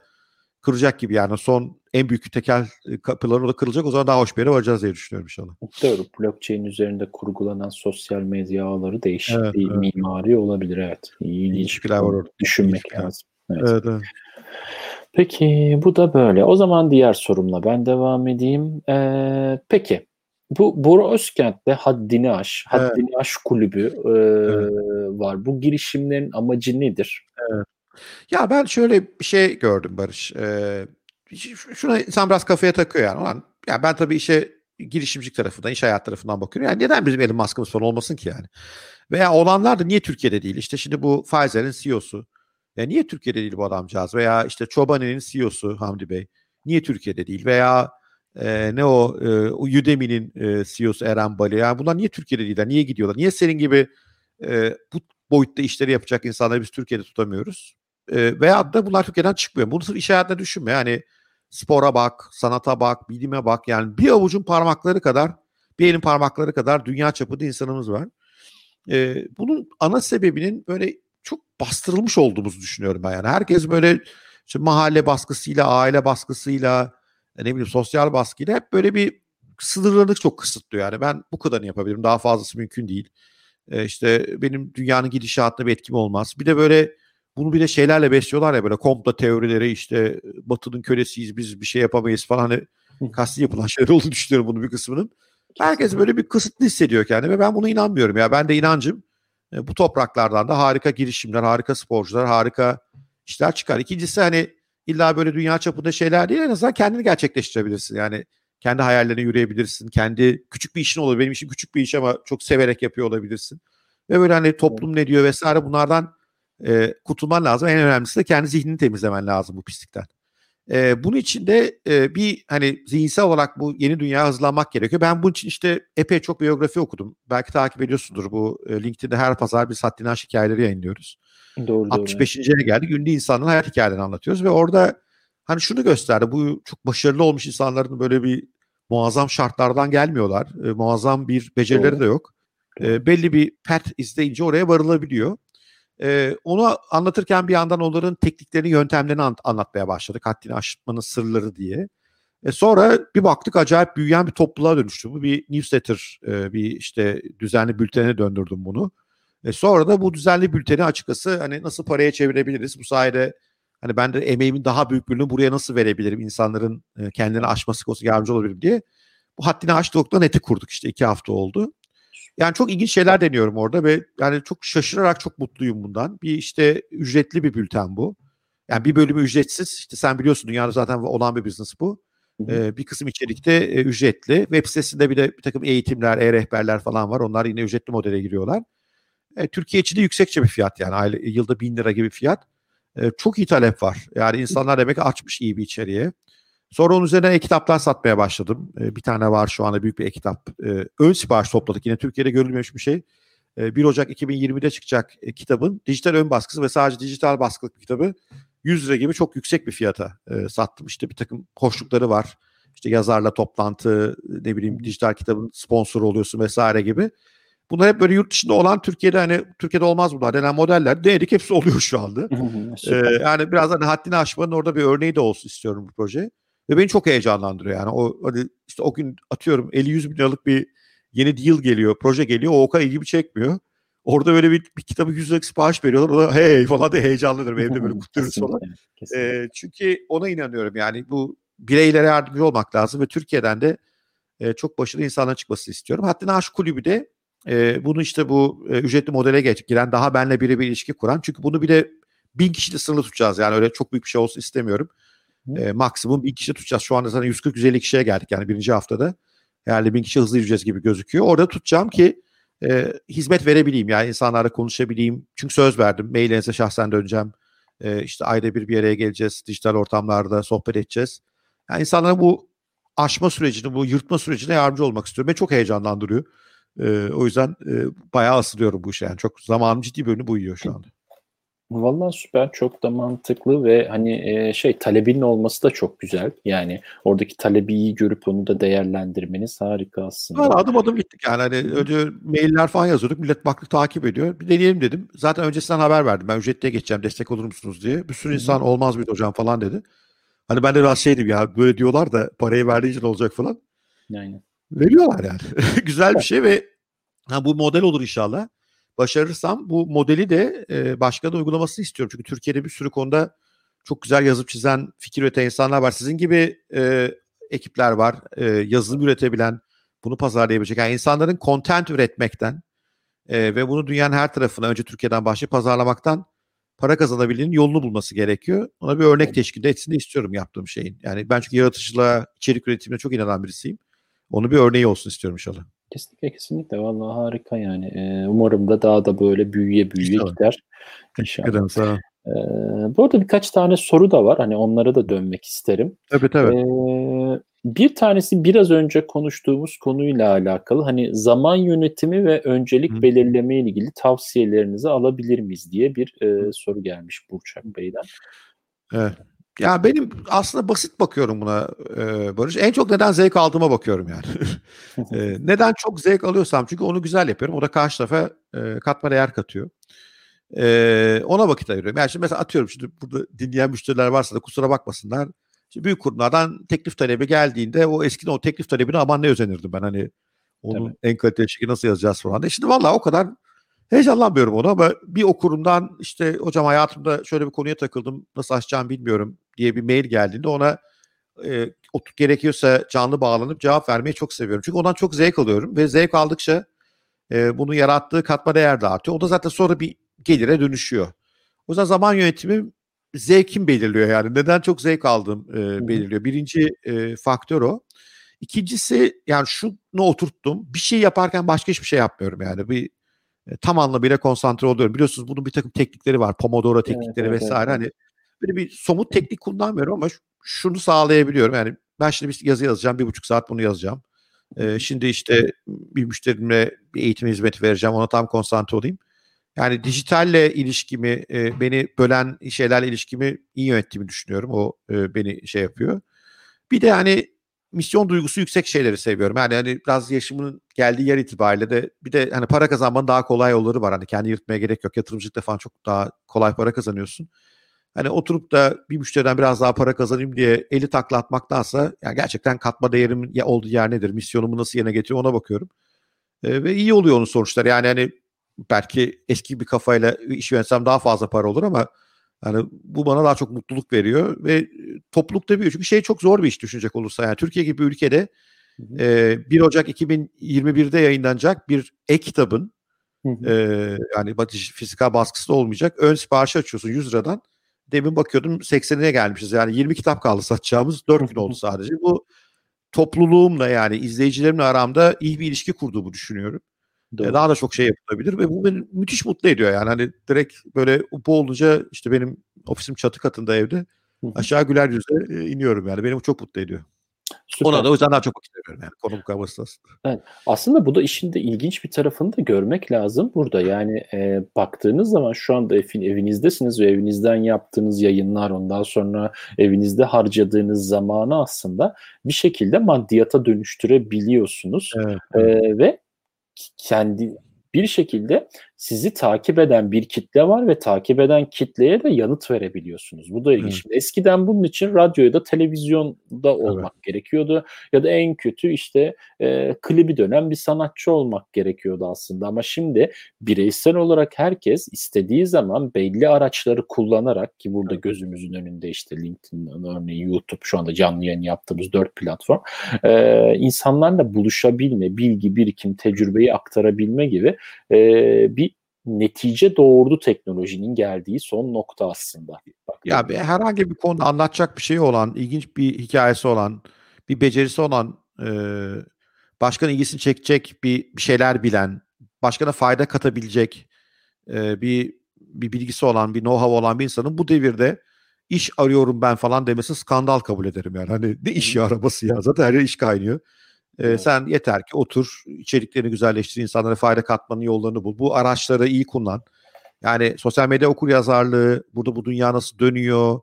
kıracak gibi yani son en büyük tekel e, kapıları da kırılacak o zaman daha hoş bir yere varacağız diye düşünüyorum inşallah. Doğru. Blockchain üzerinde kurgulanan sosyal medya ağları değişik evet, bir evet. mimari olabilir evet. İlginç bir var orada. Düşünmek İlginç lazım. Evet. Evet, evet. Peki bu da böyle. O zaman diğer sorumla ben devam edeyim. Ee, peki bu Bora Özkent'te Haddini Aş, Haddini evet. Aş kulübü e, evet. var. Bu girişimlerin amacı nedir? Evet. Ya ben şöyle bir şey gördüm Barış. Ee, şuna insan biraz kafaya takıyor yani. Ulan, ya ben tabii işe girişimcilik tarafından, iş hayat tarafından bakıyorum. Yani neden bizim Elon Musk'ımız falan olmasın ki yani? Veya olanlar da niye Türkiye'de değil? İşte şimdi bu Pfizer'in CEO'su. Ya niye Türkiye'de değil bu adamcağız? Veya işte Çobani'nin CEO'su Hamdi Bey. Niye Türkiye'de değil? Veya e, ne o e, Udemy'nin e, CEO'su Eren Bali. Yani bunlar niye Türkiye'de değiller? Niye gidiyorlar? Niye senin gibi e, bu boyutta işleri yapacak insanları biz Türkiye'de tutamıyoruz? E, veya da bunlar Türkiye'den çıkmıyor. Bunu sırf iş hayatında düşünme. Yani spora bak, sanata bak, bilime bak. Yani bir avucun parmakları kadar, bir elin parmakları kadar dünya çapında insanımız var. E, bunun ana sebebinin böyle çok bastırılmış olduğumuzu düşünüyorum ben. Yani herkes böyle işte mahalle baskısıyla, aile baskısıyla, ne bileyim sosyal baskıyla hep böyle bir sınırlarını çok kısıtlıyor. Yani ben bu kadarını yapabilirim. Daha fazlası mümkün değil. E, işte benim dünyanın gidişatına bir etkim olmaz. Bir de böyle bunu bir de şeylerle besliyorlar ya böyle komplo teorileri işte Batı'nın kölesiyiz biz bir şey yapamayız falan hani kasti yapılan şeyler olduğunu düşünüyorum bunun bir kısmının. Herkes böyle bir kısıtlı hissediyor kendini ve ben buna inanmıyorum ya. Ben de inancım e, bu topraklardan da harika girişimler, harika sporcular, harika işler çıkar. İkincisi hani illa böyle dünya çapında şeyler değil en azından kendini gerçekleştirebilirsin. Yani kendi hayallerine yürüyebilirsin. Kendi küçük bir işin olur. Benim işim küçük bir iş ama çok severek yapıyor olabilirsin. Ve böyle hani toplum ne diyor vesaire bunlardan e, kurtulman lazım. En önemlisi de kendi zihnini temizlemen lazım bu pislikten. E, bunun için de e, bir hani zihinsel olarak bu yeni dünyaya hazırlanmak gerekiyor. Ben bunun için işte epey çok biyografi okudum. Belki takip ediyorsundur bu e, LinkedIn'de her pazar bir Saddin Aş hikayeleri yayınlıyoruz. Doğru, 65. doğru. geldik. Ünlü insanların hayat hikayelerini anlatıyoruz ve orada hani şunu gösterdi. Bu çok başarılı olmuş insanların böyle bir muazzam şartlardan gelmiyorlar. E, muazzam bir becerileri doğru. de yok. E, belli bir pet izleyince oraya varılabiliyor. E, onu anlatırken bir yandan onların tekniklerini, yöntemlerini an- anlatmaya başladık. Haddini aşmanın sırları diye. E sonra bir baktık acayip büyüyen bir topluluğa dönüştü. Bu bir newsletter, e, bir işte düzenli bültene döndürdüm bunu. E sonra da bu düzenli bülteni açıkçası hani nasıl paraya çevirebiliriz? Bu sayede hani ben de emeğimin daha büyük bölümünü buraya nasıl verebilirim? İnsanların e, kendini aşması konusunda yardımcı olabilirim diye. Bu haddini aştıktan neti kurduk işte iki hafta oldu. Yani çok ilginç şeyler deniyorum orada ve yani çok şaşırarak çok mutluyum bundan. Bir işte ücretli bir bülten bu. Yani bir bölümü ücretsiz. İşte sen biliyorsun dünyada zaten olan bir business bu. Ee, bir kısım içerikte e, ücretli. Web sitesinde bir de bir takım eğitimler, e-rehberler falan var. Onlar yine ücretli modele giriyorlar. E, Türkiye için de yüksekçe bir fiyat yani. Aile, yılda bin lira gibi fiyat. E, çok iyi talep var. Yani insanlar demek açmış iyi bir içeriğe. Sonra onun üzerine e-kitaplar satmaya başladım. E, bir tane var şu anda büyük bir e-kitap. E, ön sipariş topladık. Yine Türkiye'de görülmemiş bir şey. E, 1 Ocak 2020'de çıkacak e, kitabın dijital ön baskısı ve sadece dijital baskılık bir kitabı 100 lira gibi çok yüksek bir fiyata e, sattım. İşte bir takım hoşlukları var. İşte yazarla toplantı, ne bileyim dijital kitabın sponsoru oluyorsun vesaire gibi. Bunlar hep böyle yurt dışında olan Türkiye'de hani Türkiye'de olmaz bunlar denen modeller. Denedik hepsi oluyor şu anda. ee, yani biraz hani haddini aşmanın orada bir örneği de olsun istiyorum bu proje. Ve beni çok heyecanlandırıyor yani. O hani işte o gün atıyorum 50-100 bin liralık bir yeni deal geliyor, proje geliyor. O o kadar ilgimi çekmiyor. Orada böyle bir, bir kitabı 100 liralık sipariş veriyorlar. O da hey falan da heyecanlanırım. Evde böyle kutluyoruz falan. E, çünkü ona inanıyorum yani bu bireylere yardımcı olmak lazım ve Türkiye'den de e, çok başarılı insanlar çıkmasını istiyorum. Hatta Aşk Kulübü de e, bunu işte bu e, ücretli modele geç, giren daha benle biri bir ilişki kuran. Çünkü bunu bir de bin kişiyle sınırlı tutacağız. Yani öyle çok büyük bir şey olsun istemiyorum. E, maksimum bin kişi tutacağız. Şu anda zaten 140-150 kişiye geldik yani birinci haftada. Herhalde bin kişi hızlı yürüyeceğiz gibi gözüküyor. Orada tutacağım ki e, hizmet verebileyim. Yani insanlarla konuşabileyim. Çünkü söz verdim. Maillerinize şahsen döneceğim. E, işte ayda bir bir araya geleceğiz. Dijital ortamlarda sohbet edeceğiz. Yani insanlara bu aşma sürecini, bu yırtma sürecine yardımcı olmak istiyorum. Beni çok heyecanlandırıyor. E, o yüzden e, bayağı asılıyorum bu işe. Yani çok zamanım ciddi bölümü bu yiyor şu anda. Vallahi süper, çok da mantıklı ve hani e, şey talebinin olması da çok güzel. Yani oradaki talebi iyi görüp onu da değerlendirmeniz harika aslında. Valla adım adım gittik yani hani önce mailler falan yazıyorduk. Millet baktık takip ediyor. Bir deneyelim dedim. Zaten öncesinden haber verdim. Ben ücretliye geçeceğim destek olur musunuz diye. Bir sürü insan olmaz mıydı hocam falan dedi. Hani ben de biraz şeydim ya böyle diyorlar da parayı verdiği için olacak falan. Aynen. Veriyorlar yani. Güzel bir şey ve ha, bu model olur inşallah. Başarırsam bu modeli de e, başka da uygulamasını istiyorum. Çünkü Türkiye'de bir sürü konuda çok güzel yazıp çizen, fikir üreten insanlar var. Sizin gibi e, ekipler var. E, yazılım üretebilen, bunu pazarlayabilecek. Yani insanların content üretmekten e, ve bunu dünyanın her tarafına önce Türkiye'den başlayıp pazarlamaktan para kazanabildiğinin yolunu bulması gerekiyor. Ona bir örnek teşkil etsin de istiyorum yaptığım şeyin. Yani ben çünkü yaratıcılığa, içerik üretimine çok inanan birisiyim. Onu bir örneği olsun istiyorum inşallah. Kesinlikle kesinlikle. Vallahi harika yani. Ee, umarım da daha da böyle büyüye büyüye İnşallah. gider. Teşekkür ederim. Sağ ol. Ee, bu arada birkaç tane soru da var. Hani onlara da dönmek isterim. Tabii tabii. Ee, bir tanesi biraz önce konuştuğumuz konuyla alakalı. Hani zaman yönetimi ve öncelik Hı. belirleme ile ilgili tavsiyelerinizi alabilir miyiz diye bir e, soru gelmiş Burçak Bey'den. Evet. Ya benim aslında basit bakıyorum buna e, Barış. En çok neden zevk aldığıma bakıyorum yani. e, neden çok zevk alıyorsam çünkü onu güzel yapıyorum. O da karşı tarafa e, katma değer katıyor. E, ona vakit ayırıyorum. Yani şimdi mesela atıyorum şimdi burada dinleyen müşteriler varsa da kusura bakmasınlar. Şimdi büyük kurumlardan teklif talebi geldiğinde o eskiden o teklif talebine aman ne özenirdim ben hani onun Tabii. en kaliteli şekilde nasıl yazacağız falan. E şimdi vallahi o kadar heyecanlanmıyorum ona ama bir okurumdan işte hocam hayatımda şöyle bir konuya takıldım nasıl açacağım bilmiyorum diye bir mail geldiğinde ona e, gerekiyorsa canlı bağlanıp cevap vermeyi çok seviyorum. Çünkü ondan çok zevk alıyorum ve zevk aldıkça e, bunu yarattığı katma değer de artıyor. O da zaten sonra bir gelire dönüşüyor. O yüzden zaman yönetimi zevkim belirliyor yani. Neden çok zevk aldım e, belirliyor. Birinci e, faktör o. İkincisi yani şunu oturttum. Bir şey yaparken başka hiçbir şey yapmıyorum yani. Bir e, tam anlamıyla konsantre oluyorum. Biliyorsunuz bunun bir takım teknikleri var. Pomodoro teknikleri evet, vesaire. Evet. Hani böyle bir somut teknik kullanmıyorum ama şunu sağlayabiliyorum. Yani ben şimdi bir yazı yazacağım. Bir buçuk saat bunu yazacağım. Ee, şimdi işte bir müşterimle bir eğitim hizmeti vereceğim. Ona tam konsantre olayım. Yani dijitalle ilişkimi, e, beni bölen şeylerle ilişkimi iyi yönettiğimi düşünüyorum. O e, beni şey yapıyor. Bir de hani misyon duygusu yüksek şeyleri seviyorum. Yani hani biraz yaşımın geldiği yer itibariyle de bir de hani para kazanmanın daha kolay yolları var. Hani kendi yırtmaya gerek yok. Yatırımcılıkta falan çok daha kolay para kazanıyorsun. Hani oturup da bir müşteriden biraz daha para kazanayım diye eli takla atmaktansa yani gerçekten katma değerimin ya olduğu yer nedir? Misyonumu nasıl yerine getiriyor ona bakıyorum. E, ve iyi oluyor onun sonuçları. Yani hani belki eski bir kafayla iş yönetsem daha fazla para olur ama yani bu bana daha çok mutluluk veriyor ve toplulukta büyüyor. Çünkü şey çok zor bir iş düşünecek olursa. Yani Türkiye gibi bir ülkede e, 1 Ocak 2021'de yayınlanacak bir e-kitabın e, yani fiziksel baskısı da olmayacak. Ön sipariş açıyorsun 100 liradan. Demin bakıyordum 80'ine gelmişiz. Yani 20 kitap kaldı satacağımız. 4 gün oldu sadece. Bu topluluğumla yani izleyicilerimle aramda iyi bir ilişki kurduğumu düşünüyorum. Doğru. Daha da çok şey yapılabilir ve bu beni müthiş mutlu ediyor yani. Hani direkt böyle bu olunca işte benim ofisim çatı katında evde aşağı güler yüze e, iniyorum yani. Beni çok mutlu ediyor. Süper. Ona da o yüzden daha çok seviyorum yani. Konu bu kadar aslında. Evet. Aslında bu da işin de ilginç bir tarafını da görmek lazım burada. Yani e, baktığınız zaman şu anda evin, evinizdesiniz ve evinizden yaptığınız yayınlar ondan sonra evinizde harcadığınız zamanı aslında bir şekilde maddiyata dönüştürebiliyorsunuz. Evet. E, ve kendi bir şekilde sizi takip eden bir kitle var ve takip eden kitleye de yanıt verebiliyorsunuz. Bu da ilginç. Evet. Eskiden bunun için radyoda, televizyonda olmak evet. gerekiyordu ya da en kötü işte e, klibi dönen bir sanatçı olmak gerekiyordu aslında. Ama şimdi bireysel olarak herkes istediği zaman belli araçları kullanarak ki burada evet. gözümüzün önünde işte LinkedIn, örneğin YouTube şu anda canlı yayın yaptığımız dört platform e, insanlarla buluşabilme, bilgi birikim, tecrübeyi aktarabilme gibi e, bir netice doğurdu teknolojinin geldiği son nokta aslında. Bak, ya bir, herhangi bir konuda anlatacak bir şey olan, ilginç bir hikayesi olan, bir becerisi olan, e, başkanın ilgisini çekecek bir, bir şeyler bilen, başkana fayda katabilecek e, bir bir bilgisi olan, bir know-how olan bir insanın bu devirde iş arıyorum ben falan demesi skandal kabul ederim yani. Hani ne iş arabası ya zaten her yer iş kaynıyor. Evet. Sen yeter ki otur, içeriklerini güzelleştir, insanlara fayda katmanın yollarını bul. Bu araçları iyi kullan. Yani sosyal medya okur yazarlığı, burada bu dünya nasıl dönüyor,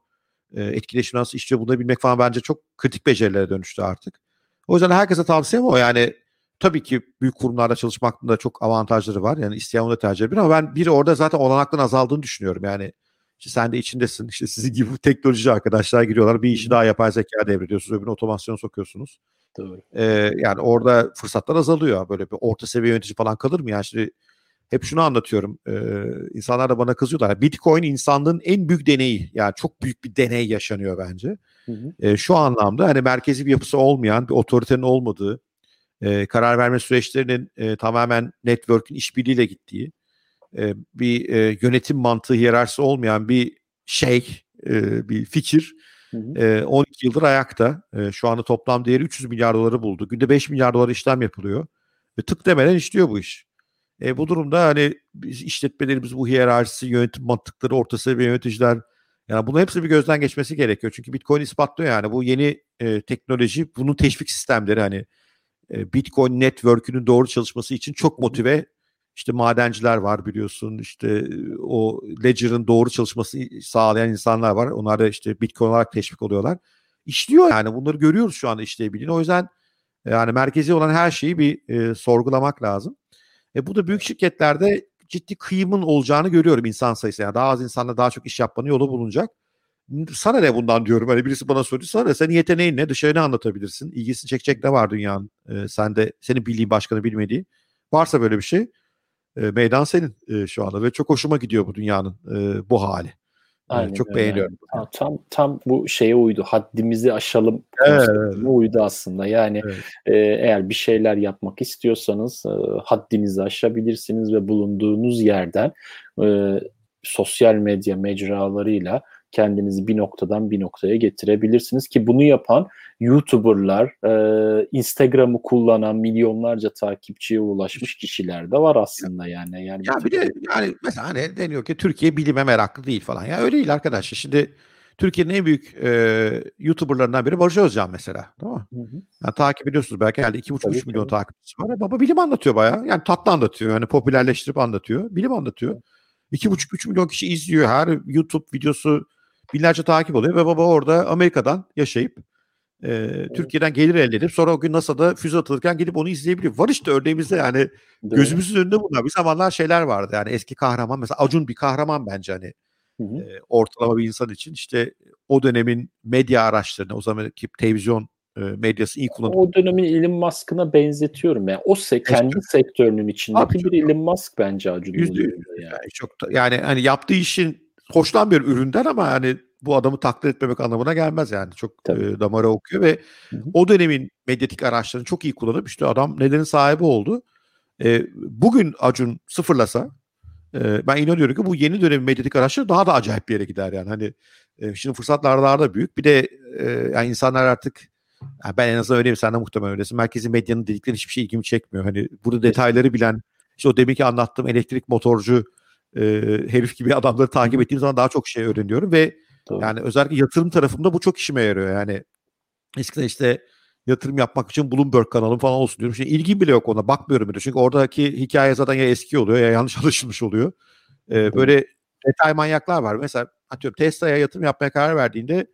etkileşim nasıl işliyor bunu bilmek falan bence çok kritik becerilere dönüştü artık. O yüzden herkese tavsiyem o. Yani tabii ki büyük kurumlarda çalışmak da çok avantajları var. Yani isteyen onu da tercih edebilir ama ben biri orada zaten olanakların azaldığını düşünüyorum. Yani işte sen de içindesin. İşte sizin gibi teknoloji arkadaşlar giriyorlar. Bir işi daha yapay zeka devrediyorsunuz. Öbürüne otomasyon sokuyorsunuz. Doğru. Ee, yani orada fırsatlar azalıyor. Böyle bir orta seviye yönetici falan kalır mı? Yani şimdi hep şunu anlatıyorum. Ee, insanlar da bana kızıyorlar. Bitcoin insanlığın en büyük deneyi. Yani çok büyük bir deney yaşanıyor bence. Hı hı. Ee, şu anlamda hani merkezi bir yapısı olmayan, bir otoritenin olmadığı, e, karar verme süreçlerinin e, tamamen network'ün işbirliğiyle gittiği, e, bir e, yönetim mantığı hiyerarşisi olmayan bir şey, e, bir fikir e, 12 yıldır ayakta. Şu anda toplam değeri 300 milyar doları buldu. Günde 5 milyar dolar işlem yapılıyor. Ve tık demeden işliyor bu iş. E, bu durumda hani biz işletmelerimiz bu hiyerarşisi, yönetim mantıkları, orta seviye yöneticiler yani bunun hepsi bir gözden geçmesi gerekiyor. Çünkü Bitcoin ispatlıyor yani bu yeni e, teknoloji, bunun teşvik sistemleri hani e, Bitcoin network'ünün doğru çalışması için çok motive işte madenciler var biliyorsun işte o Ledger'ın doğru çalışmasını sağlayan insanlar var. Onlar da işte Bitcoin olarak teşvik oluyorlar. İşliyor yani bunları görüyoruz şu anda işleyebildiğini. O yüzden yani merkezi olan her şeyi bir e, sorgulamak lazım. E, bu da büyük şirketlerde ciddi kıyımın olacağını görüyorum insan sayısı. Yani daha az insanla daha çok iş yapmanın yolu bulunacak. Sana ne bundan diyorum. Hani birisi bana soruyor. Sana ne? Senin yeteneğin ne? Dışarı ne anlatabilirsin? İlgisini çekecek ne var dünyanın? E, sen de senin bildiğin başkanı bilmediği. Varsa böyle bir şey e, meydan senin e, şu anda ve çok hoşuma gidiyor bu dünyanın e, bu hali. Aynen, çok öyle. beğeniyorum. Yani. Tam tam bu şeye uydu. Haddimizi aşalım evet. uydu aslında. Yani evet. e, eğer bir şeyler yapmak istiyorsanız e, haddinizi aşabilirsiniz ve bulunduğunuz yerden e, sosyal medya mecralarıyla kendinizi bir noktadan bir noktaya getirebilirsiniz ki bunu yapan YouTuber'lar, e, Instagram'ı kullanan milyonlarca takipçiye ulaşmış kişiler de var aslında yani. Yani ya bir de yani mesela hani deniyor ki Türkiye bilime meraklı değil falan. Ya öyle değil arkadaşlar. Şimdi Türkiye'nin en büyük e, YouTuber'larından biri Barış Özcan mesela. Değil mi? Hı hı. Yani takip ediyorsunuz belki herhalde 2,5-3 milyon takipçisi var. Baba bilim anlatıyor bayağı. Yani tatlı anlatıyor. Yani popülerleştirip anlatıyor. Bilim anlatıyor. 2,5-3 milyon kişi izliyor. Her YouTube videosu binlerce takip oluyor ve baba orada Amerika'dan yaşayıp e, evet. Türkiye'den gelir elde edip sonra o gün NASA'da füze atılırken gidip onu izleyebiliyor. Var işte örneğimizde yani Değil gözümüzün önünde bunlar. Bir zamanlar şeyler vardı yani eski kahraman mesela Acun bir kahraman bence hani hı hı. E, ortalama bir insan için işte o dönemin medya araçlarını o zamanki televizyon e, medyası iyi kullanıyor. O dönemin Elon Musk'ına benzetiyorum yani. O se kendi sektörünün içindeki Abi, bir Elon Musk bence Acun Yüzde yani. yani. Çok yani hani yaptığı işin hoşlan bir üründen ama hani bu adamı takdir etmemek anlamına gelmez yani. Çok e, damara okuyor ve hı hı. o dönemin medyatik araçlarını çok iyi kullanıp işte adam nedenin sahibi oldu. E, bugün Acun sıfırlasa e, ben inanıyorum ki bu yeni dönemin medyatik araçları daha da acayip bir yere gider yani. Hani e, şimdi fırsatlar daha da büyük. Bir de e, yani insanlar artık yani ben en azından öyleyim sen de muhtemelen öylesin. Merkezi medyanın dedikleri hiçbir şey ilgimi çekmiyor. Hani burada detayları bilen işte o deminki anlattığım elektrik motorcu e, herif gibi adamları takip ettiğim zaman daha çok şey öğreniyorum ve Tabii. yani özellikle yatırım tarafında bu çok işime yarıyor. Yani eskiden işte yatırım yapmak için Bloomberg kanalım falan olsun diyorum. Şimdi ilgim bile yok ona bakmıyorum bile. Çünkü oradaki hikaye zaten ya eski oluyor ya yanlış anlaşılmış oluyor. Ee, böyle detay manyaklar var. Mesela atıyorum Tesla'ya yatırım yapmaya karar verdiğinde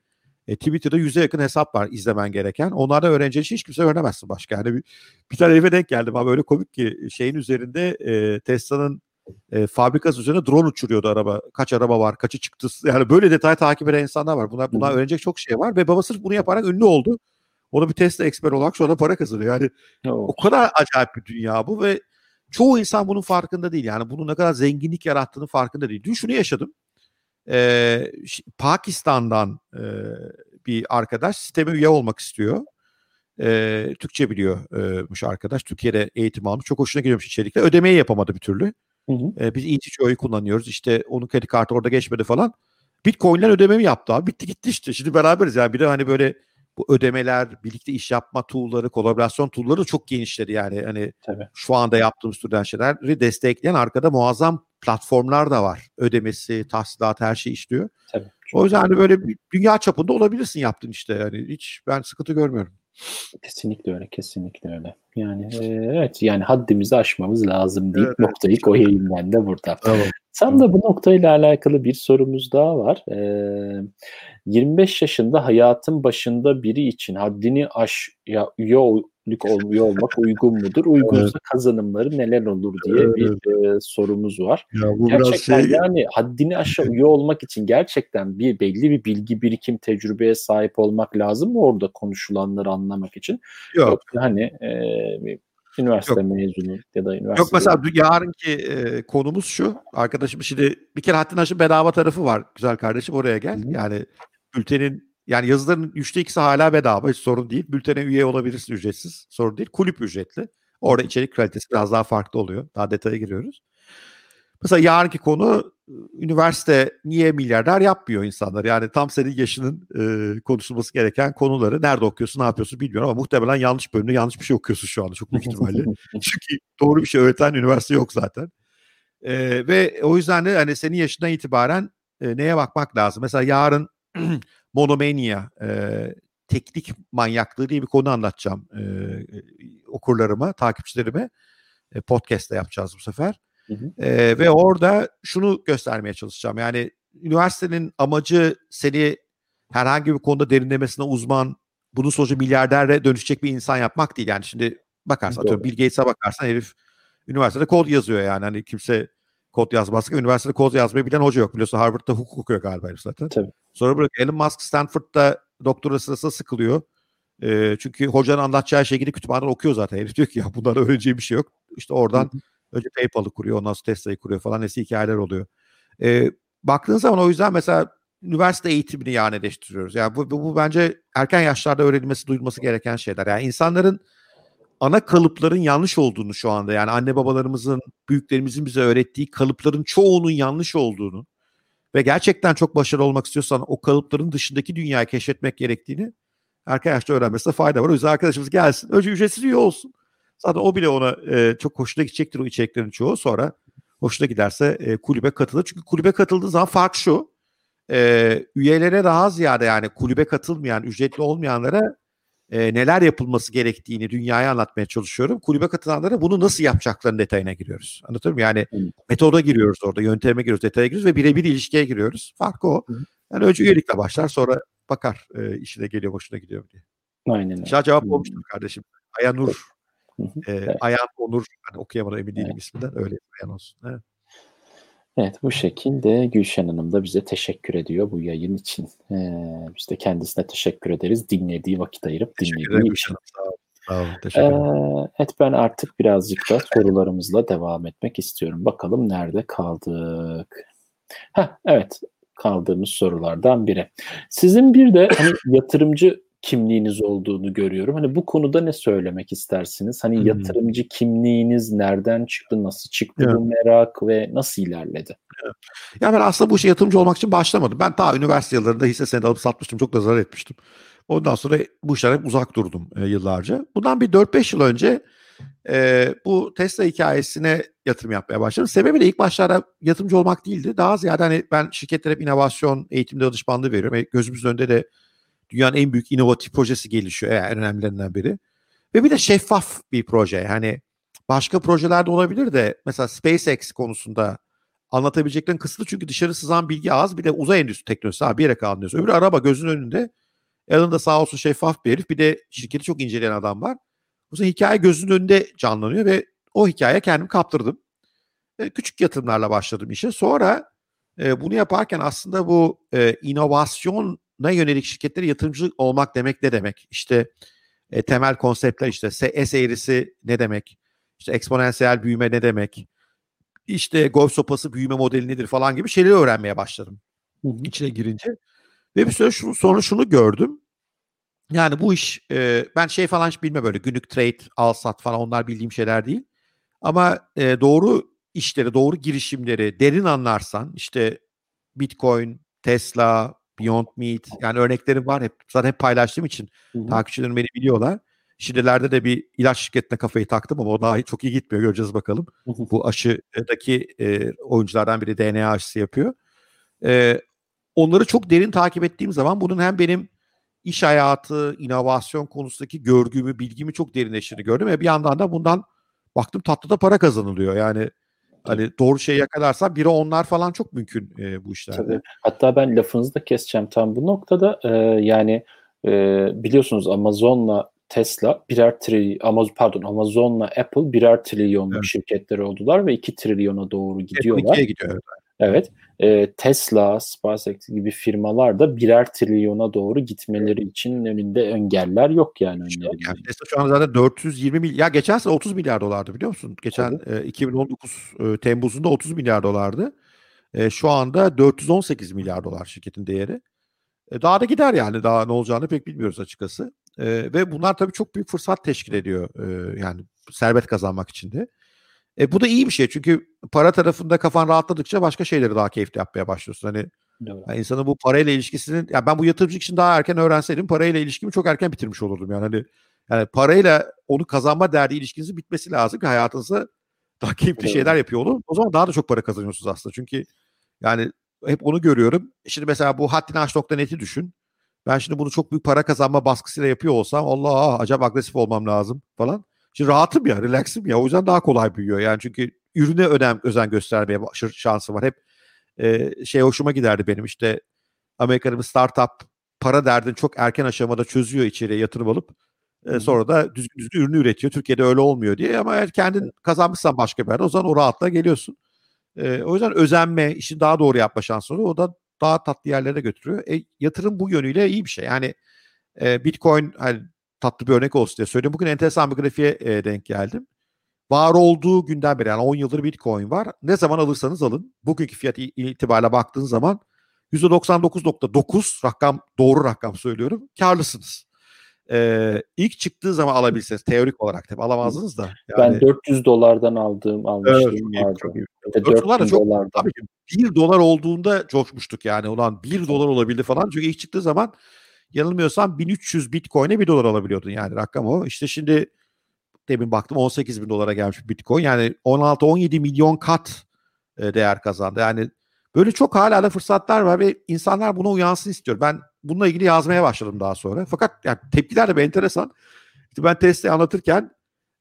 e, Twitter'da yüze yakın hesap var izlemen gereken. Onlarda öğreneceğin şey hiç kimse öğrenemezsin başka. Yani bir, bir tane eve denk geldim abi öyle komik ki şeyin üzerinde e, Tesla'nın e, fabrikası üzerine drone uçuruyordu araba. Kaç araba var, kaçı çıktı. Yani böyle detay takip eden insanlar var. Bunlar, bunlar öğrenecek çok şey var ve baba sırf bunu yaparak ünlü oldu. O da bir Tesla eksper olarak sonra para kazanıyor. Yani o kadar acayip bir dünya bu ve çoğu insan bunun farkında değil. Yani bunun ne kadar zenginlik yarattığını farkında değil. Dün şunu yaşadım. Ee, Pakistan'dan e, bir arkadaş sisteme üye olmak istiyor. Ee, Türkçe biliyormuş arkadaş. Türkiye'de eğitim almış. Çok hoşuna gidiyormuş içerikle. Ödemeyi yapamadı bir türlü. Hı hı. Ee, biz ETCO'yu kullanıyoruz. İşte onun kredi kartı orada geçmedi falan. Bitcoin'den ödememi yaptı abi. Bitti gitti işte. Şimdi beraberiz yani. Bir de hani böyle bu ödemeler, birlikte iş yapma tool'ları, kolaborasyon tool'ları çok genişledi yani. Hani Tabii. şu anda yaptığımız türden şeyleri destekleyen arkada muazzam platformlar da var. Ödemesi, tahsilat her şey işliyor. Tabii, o yüzden hani böyle dünya çapında olabilirsin yaptın işte. Yani hiç ben sıkıntı görmüyorum. Kesinlikle öyle, kesinlikle öyle. Yani e, evet yani haddimizi aşmamız lazım deyip evet, noktayı evet. koyayım ben de burada. Tamam. Tam da bu noktayla alakalı bir sorumuz daha var. Ee, 25 yaşında hayatın başında biri için haddini aş ya üye olmak uygun mudur? Uygunsa evet. kazanımları neler olur diye evet. bir e, sorumuz var. Ya bu gerçekten şey... yani haddini aşağı üye olmak için gerçekten bir belli bir bilgi birikim tecrübeye sahip olmak lazım mı orada konuşulanları anlamak için? Yok. Yoksa hani e, üniversite Yok. mezunu ya da üniversite. Yok mesela yarınki e, konumuz şu. Arkadaşım şimdi bir kere haddini aşın bedava tarafı var. Güzel kardeşim oraya gel. Hı-hı. Yani bültenin yani yazıların üçte ikisi hala bedava hiç sorun değil. Bültene üye olabilirsin ücretsiz. Sorun değil. Kulüp ücretli. Orada içerik kalitesi biraz daha farklı oluyor. Daha detaya giriyoruz. Mesela yarınki konu üniversite niye milyarder yapmıyor insanlar? Yani tam senin yaşının e, konuşulması gereken konuları nerede okuyorsun, ne yapıyorsun bilmiyorum ama muhtemelen yanlış bölümde yanlış bir şey okuyorsun şu anda çok büyük ihtimalle. Çünkü doğru bir şey öğreten üniversite yok zaten. E, ve o yüzden de hani senin yaşından itibaren e, neye bakmak lazım? Mesela yarın monomania, e, teknik manyaklığı diye bir konu anlatacağım e, okurlarıma, takipçilerime. E, podcast'te yapacağız bu sefer. Hı hı. E, ve orada şunu göstermeye çalışacağım. Yani üniversitenin amacı seni herhangi bir konuda derinlemesine uzman, bunun sonucu milyarderle dönüşecek bir insan yapmak değil. Yani şimdi bakarsan, atıyorum Bill Gates'e bakarsan herif üniversitede kod yazıyor yani. Hani kimse kod yazmaz. Üniversitede kod yazmayı bilen hoca yok. Biliyorsun Harvard'da hukuk okuyor galiba herif zaten. Tabii. Sonra bırak Elon Musk Stanford'da doktora sırasında sıkılıyor. E, çünkü hocanın anlatacağı şey gidip kütüphaneden okuyor zaten. Herif diyor ki ya bundan öğreneceği bir şey yok. İşte oradan. Önce PayPal'ı kuruyor, ondan sonra Tesla'yı kuruyor falan. Eski hikayeler oluyor. E, baktığın zaman o yüzden mesela üniversite eğitimini yaneleştiriyoruz. Yani bu, bu, bu bence erken yaşlarda öğrenilmesi, duyulması gereken şeyler. Yani insanların ana kalıpların yanlış olduğunu şu anda yani anne babalarımızın, büyüklerimizin bize öğrettiği kalıpların çoğunun yanlış olduğunu ve gerçekten çok başarılı olmak istiyorsan o kalıpların dışındaki dünyayı keşfetmek gerektiğini erken yaşta öğrenmesine fayda var. O yüzden arkadaşımız gelsin. Önce ücretsiz üye olsun. Zaten o bile ona e, çok hoşuna gidecektir o içeriklerin çoğu. Sonra hoşuna giderse e, kulübe katılır. Çünkü kulübe katıldığı zaman fark şu. e, üyelere daha ziyade yani kulübe katılmayan, ücretli olmayanlara e, neler yapılması gerektiğini dünyaya anlatmaya çalışıyorum. Kulübe katılanlara bunu nasıl yapacaklarının detayına giriyoruz. Anlatır mı? Yani Hı. metoda giriyoruz orada, yönteme giriyoruz, detaya giriyoruz ve birebir ilişkiye giriyoruz. Farkı o. Hı. Yani önce üyelikle başlar sonra bakar e, işine geliyor, hoşuna gidiyor diye. Aynen öyle. Şah cevap olmuştur kardeşim. Ayanur. E, evet. Ayan Onur. Hani okuyamadım emin değilim evet. isminden. Öyle Ayan olsun. Evet. Evet bu şekilde Gülşen Hanım da bize teşekkür ediyor bu yayın için. Ee, biz de kendisine teşekkür ederiz. Dinlediği vakit ayırıp teşekkür dinlediği için. Sağ olun. Sağ olun. Teşekkür ederim. Ee, evet ben artık birazcık da sorularımızla devam etmek istiyorum. Bakalım nerede kaldık. Heh, evet kaldığımız sorulardan biri. Sizin bir de hani yatırımcı kimliğiniz olduğunu görüyorum. Hani bu konuda ne söylemek istersiniz? Hani hmm. yatırımcı kimliğiniz nereden çıktı, nasıl çıktı evet. bu merak ve nasıl ilerledi? Evet. Ya ben aslında bu işe yatırımcı olmak için başlamadım. Ben ta üniversite yıllarında hisse senedi alıp satmıştım. Çok da zarar etmiştim. Ondan sonra bu işlere hep uzak durdum e, yıllarca. Bundan bir 4-5 yıl önce e, bu Tesla hikayesine yatırım yapmaya başladım. Sebebi de ilk başlarda yatırımcı olmak değildi. Daha ziyade hani ben şirketlere hep inovasyon, eğitimde danışmanlığı veriyorum. E, gözümüzün önünde de dünyanın en büyük inovatif projesi gelişiyor. Yani en önemlilerinden biri. Ve bir de şeffaf bir proje. Yani başka projelerde olabilir de mesela SpaceX konusunda anlatabileceklerin kısıtlı çünkü dışarı sızan bilgi az bir de uzay endüstri teknolojisi abi bir yere kalmıyorsun. Öbür araba gözünün önünde yanında sağ olsun şeffaf bir herif bir de şirketi çok inceleyen adam var. O zaman hikaye gözünün önünde canlanıyor ve o hikaye kendim kaptırdım. E, küçük yatırımlarla başladım işe. Sonra e, bunu yaparken aslında bu e, inovasyon na yönelik şirketlere yatırımcı olmak demek ne demek? İşte e, temel konseptler işte S eğrisi ne demek? İşte eksponansiyel büyüme ne demek? İşte golf sopası büyüme modeli nedir falan gibi şeyleri öğrenmeye başladım. Hı. İçine girince. Ve bir süre şunu, sonra şunu gördüm. Yani bu iş e, ben şey falan hiç bilmem böyle günlük trade, al sat falan onlar bildiğim şeyler değil. Ama e, doğru işleri, doğru girişimleri derin anlarsan işte Bitcoin, Tesla, Beyond Meat yani örneklerim var hep zaten hep paylaştığım için Hı-hı. takipçilerim beni biliyorlar. Şimdilerde de bir ilaç şirketine kafayı taktım ama o daha çok iyi gitmiyor göreceğiz bakalım. Hı-hı. Bu aşıdaki e, oyunculardan biri DNA aşısı yapıyor. E, onları çok derin takip ettiğim zaman bunun hem benim iş hayatı, inovasyon konusundaki görgümü, bilgimi çok derinleştiğini gördüm ve bir yandan da bundan baktım tatlı da para kazanılıyor. Yani Hani doğru şeyi yakalarsan biri onlar falan çok mümkün e, bu işlerde. Tabii. Hatta ben lafınızı da keseceğim tam bu noktada. E, yani e, biliyorsunuz Amazon'la Tesla birer trilyon, Amazon pardon Amazon'la Apple birer trilyonluk evet. şirketler oldular ve 2 trilyona doğru gidiyorlar. Apple gidiyor. Evet. Evet. E, Tesla, SpaceX gibi firmalar da birer trilyona doğru gitmeleri için önünde engeller yok yani. İşte yani Tesla şu an zaten 420 milyar. Ya geçen sene 30 milyar dolardı biliyor musun? Geçen e, 2019 e, Temmuz'unda 30 milyar dolardı. E, şu anda 418 milyar dolar şirketin değeri. E, daha da gider yani. Daha ne olacağını pek bilmiyoruz açıkçası. E, ve bunlar tabii çok büyük fırsat teşkil ediyor. E, yani servet kazanmak için de. E, bu da iyi bir şey çünkü para tarafında kafan rahatladıkça başka şeyleri daha keyifli yapmaya başlıyorsun. Hani yani insanın bu parayla ilişkisinin ya ben bu yatırımcılık için daha erken öğrenseydim parayla ilişkimi çok erken bitirmiş olurdum yani. Hani yani parayla onu kazanma derdi ilişkinizin bitmesi lazım ki hayatınızda daha keyifli evet. şeyler yapıyor olur. O zaman daha da çok para kazanıyorsunuz aslında. Çünkü yani hep onu görüyorum. Şimdi mesela bu haddinaş.net'i düşün. Ben şimdi bunu çok büyük para kazanma baskısıyla yapıyor olsam Allah acaba agresif olmam lazım falan. Şimdi rahatım ya, relaxım ya. O yüzden daha kolay büyüyor. Yani çünkü ürüne önem, özen göstermeye şansı var. Hep e, şey hoşuma giderdi benim işte Amerika'da bir startup para derdini çok erken aşamada çözüyor içeriye yatırım alıp e, sonra da düzgün düzgün ürünü üretiyor. Türkiye'de öyle olmuyor diye ama eğer kendin kazanmışsan başka bir yerde o zaman o rahatla geliyorsun. E, o yüzden özenme, işi daha doğru yapma şansı oluyor. O da daha tatlı yerlere götürüyor. E, yatırım bu yönüyle iyi bir şey. Yani e, Bitcoin hani tatlı bir örnek olsun diye söylüyorum. Bugün enteresan bir grafiğe e, denk geldim. Var olduğu günden beri yani 10 yıldır Bitcoin var. Ne zaman alırsanız alın. Bugünkü fiyat itibariyle baktığınız zaman %99.9 rakam doğru rakam söylüyorum. Karlısınız. Ee, ilk çıktığı zaman alabilseniz teorik olarak tabii alamazdınız da. Yani, ben 400 dolardan aldığım almıştım evet, vardı. Çok, 400 dolar da çok dolardan. tabii 1 dolar olduğunda coşmuştuk yani. Ulan 1 dolar olabildi falan. Çünkü ilk çıktığı zaman yanılmıyorsam 1300 Bitcoin'e 1 dolar alabiliyordun yani rakam o. İşte şimdi demin baktım 18 bin dolara gelmiş Bitcoin. Yani 16-17 milyon kat e, değer kazandı. Yani Böyle çok hala da fırsatlar var ve insanlar buna uyansın istiyor. Ben bununla ilgili yazmaya başladım daha sonra. Fakat yani tepkiler de bir enteresan. İşte ben testi anlatırken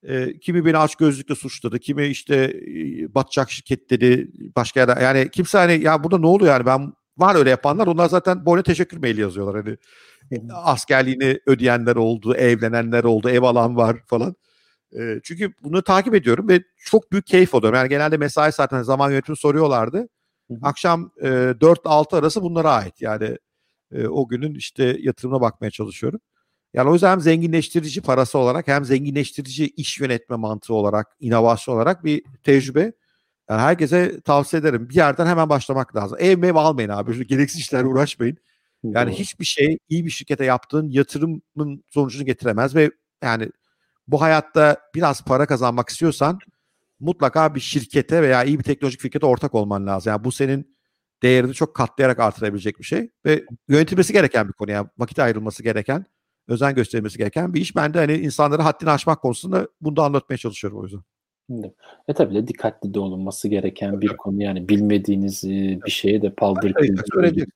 e, kimi beni aç gözlükle suçladı, kimi işte e, batacak şirket dedi, başka yerde. Yani kimse hani ya burada ne oluyor yani ben var öyle yapanlar. Onlar zaten boyuna teşekkür maili yazıyorlar. Hani askerliğini ödeyenler oldu, evlenenler oldu, ev alan var falan. E, çünkü bunu takip ediyorum ve çok büyük keyif alıyorum. Yani genelde mesai zaten zaman yönetimi soruyorlardı. Akşam e, 4-6 arası bunlara ait. Yani e, o günün işte yatırımına bakmaya çalışıyorum. Yani o yüzden hem zenginleştirici parası olarak hem zenginleştirici iş yönetme mantığı olarak, inovasyon olarak bir tecrübe. Yani herkese tavsiye ederim. Bir yerden hemen başlamak lazım. Ev mev almayın abi. Şu gereksiz işlerle uğraşmayın. Yani Doğru. hiçbir şey iyi bir şirkete yaptığın yatırımın sonucunu getiremez ve yani bu hayatta biraz para kazanmak istiyorsan mutlaka bir şirkete veya iyi bir teknolojik şirkete ortak olman lazım. Yani bu senin değerini çok katlayarak artırabilecek bir şey ve yönetilmesi gereken bir konu. Yani vakit ayrılması gereken, özen gösterilmesi gereken bir iş. Ben de hani insanları haddini aşmak konusunda bunu da anlatmaya çalışıyorum o yüzden. E tabii de dikkatli de olunması gereken bir konu yani bilmediğiniz bir şeye de paldır küldür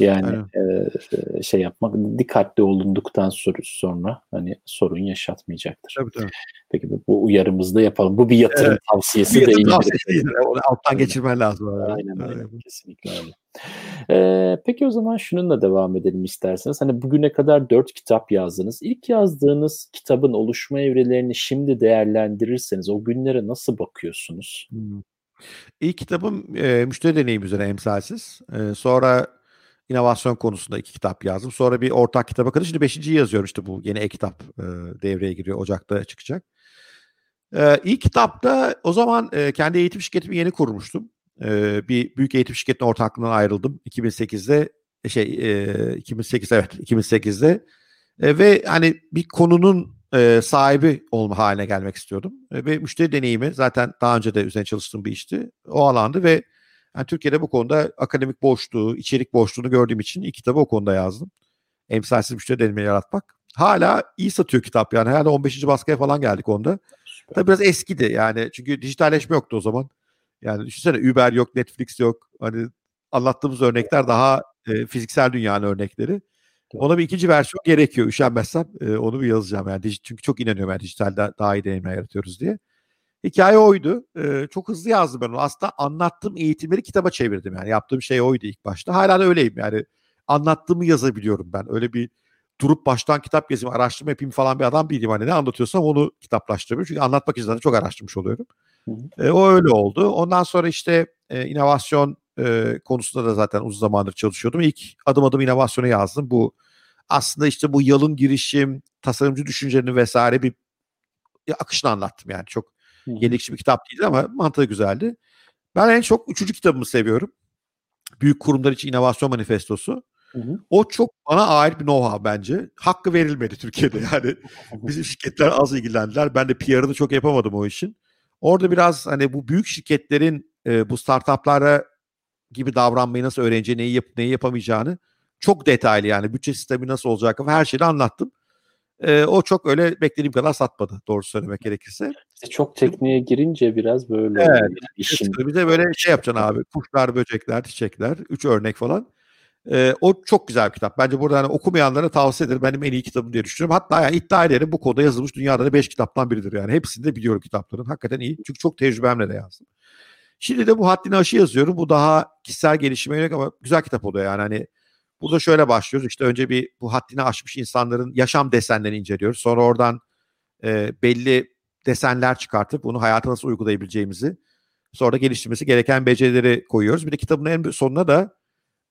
yani e, şey yapmak dikkatli olunduktan sonra hani sorun yaşatmayacaktır. Tabii tabii. Peki bu uyarımızda yapalım. Bu bir yatırım evet. tavsiyesi değil. Tavsiyesi değil. Onu alttan geçirmen lazım. Aynen öyle. Kesinlikle öyle. Ee, peki o zaman şununla devam edelim isterseniz. Hani bugüne kadar dört kitap yazdınız. İlk yazdığınız kitabın oluşma evrelerini şimdi değerlendirirseniz o günlere nasıl bakıyorsunuz? Hmm. İlk kitabım e, müşteri deneyim üzerine emsalsiz. E, sonra inovasyon konusunda iki kitap yazdım. Sonra bir ortak kitap akıdı. Şimdi beşinciyi yazıyorum işte bu yeni e-kitap e, devreye giriyor. Ocak'ta çıkacak. E, ilk kitapta o zaman e, kendi eğitim şirketimi yeni kurmuştum. E, bir büyük eğitim şirketinin ortaklığından ayrıldım. 2008'de e, şey e, 2008 evet 2008'de e, ve hani bir konunun e, sahibi olma haline gelmek istiyordum. E, ve müşteri deneyimi zaten daha önce de üzerine çalıştığım bir işti. O alandı ve yani Türkiye'de bu konuda akademik boşluğu, içerik boşluğunu gördüğüm için ilk kitabı o konuda yazdım. Emsalsiz müşteri deneyimi yaratmak. Hala iyi satıyor kitap yani. Hala 15. baskıya falan geldik onda. Tabii biraz eskidi yani. Çünkü dijitalleşme yoktu o zaman. Yani düşünsene Uber yok, Netflix yok. Hani anlattığımız örnekler daha e, fiziksel dünyanın örnekleri. Ona bir ikinci versiyon gerekiyor. Üşenmezsem e, onu bir yazacağım yani. Çünkü çok inanıyorum yani dijitalde daha iyi deneyimler yaratıyoruz diye. Hikaye oydu. Ee, çok hızlı yazdım ben onu. Aslında anlattığım eğitimleri kitaba çevirdim yani. Yaptığım şey oydu ilk başta. Hala da öyleyim yani. Anlattığımı yazabiliyorum ben. Öyle bir durup baştan kitap yazayım, araştırma yapayım falan bir adam değilim. Hani ne anlatıyorsam onu kitaplaştırıyorum. Çünkü anlatmak için çok araştırmış oluyorum. E, o öyle oldu. Ondan sonra işte e, inovasyon e, konusunda da zaten uzun zamandır çalışıyordum. İlk adım adım inovasyonu yazdım. Bu aslında işte bu yalın girişim, tasarımcı düşüncenin vesaire bir akışını anlattım yani. Çok Yenilikçi bir kitap değildi ama mantığı güzeldi. Ben en çok üçüncü kitabımı seviyorum. Büyük Kurumlar için İnovasyon Manifestosu. Hı hı. O çok bana ait bir know-how bence. Hakkı verilmedi Türkiye'de yani. Bizim şirketler az ilgilendiler. Ben de PR'ını çok yapamadım o işin. Orada biraz hani bu büyük şirketlerin e, bu startuplara gibi davranmayı nasıl öğreneceğini, neyi, yap, neyi yapamayacağını çok detaylı yani bütçe sistemi nasıl olacak her şeyi anlattım. E, o çok öyle beklediğim kadar satmadı doğru söylemek gerekirse. İşte çok tekniğe girince biraz böyle evet, işin. Bir de böyle şey yapacaksın abi. Kuşlar, böcekler, çiçekler. Üç örnek falan. Ee, o çok güzel bir kitap. Bence burada hani okumayanlara tavsiye ederim. Benim en iyi kitabım diye düşünüyorum. Hatta yani iddia ederim bu konuda yazılmış dünyada da beş kitaptan biridir yani. Hepsini de biliyorum kitapların. Hakikaten iyi. Çünkü çok tecrübemle de yazdım. Şimdi de bu haddini aşı yazıyorum. Bu daha kişisel gelişime yönelik ama güzel kitap oluyor yani. Hani Burada şöyle başlıyoruz. İşte önce bir bu haddini aşmış insanların yaşam desenlerini inceliyoruz. Sonra oradan e, belli desenler çıkartıp bunu hayata nasıl uygulayabileceğimizi sonra da geliştirmesi gereken becerileri koyuyoruz. Bir de kitabın en sonuna da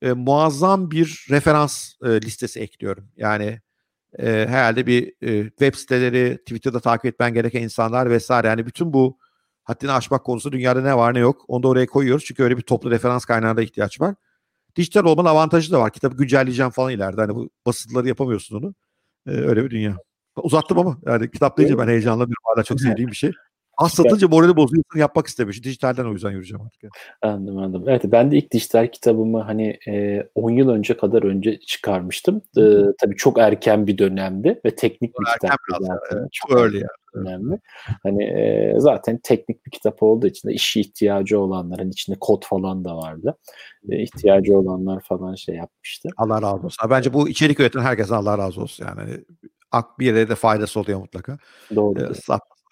e, muazzam bir referans e, listesi ekliyorum. Yani e, herhalde bir e, web siteleri, Twitter'da takip etmen gereken insanlar vesaire. Yani bütün bu haddini aşmak konusu dünyada ne var ne yok onu da oraya koyuyoruz. Çünkü öyle bir toplu referans kaynağına ihtiyaç var. Dijital olmanın avantajı da var. Kitabı güncelleyeceğim falan ileride. Hani bu basıtları yapamıyorsun onu. Ee, öyle bir dünya. Uzattım ama yani kitap deyince ben heyecanlanıyorum. Hala çok sevdiğim bir şey. Az satınca morali bozuyorsun yapmak istemiyorsun. Dijitalden o yüzden yürüyeceğim artık. Anladım anladım. Evet ben de ilk dijital kitabımı hani e, 10 yıl önce kadar önce çıkarmıştım. E, tabii çok erken bir dönemdi ve teknik bir kitap zaten. Evet, çok öyle yani. önemli. Hani e, zaten teknik bir kitap olduğu için de işi ihtiyacı olanlar hani içinde kod falan da vardı. E, ihtiyacı olanlar falan şey yapmıştı. Allah razı olsun. Bence bu içerik üreten herkese Allah razı olsun yani. Hani, ak bir yere de faydası oluyor mutlaka. Doğru. E,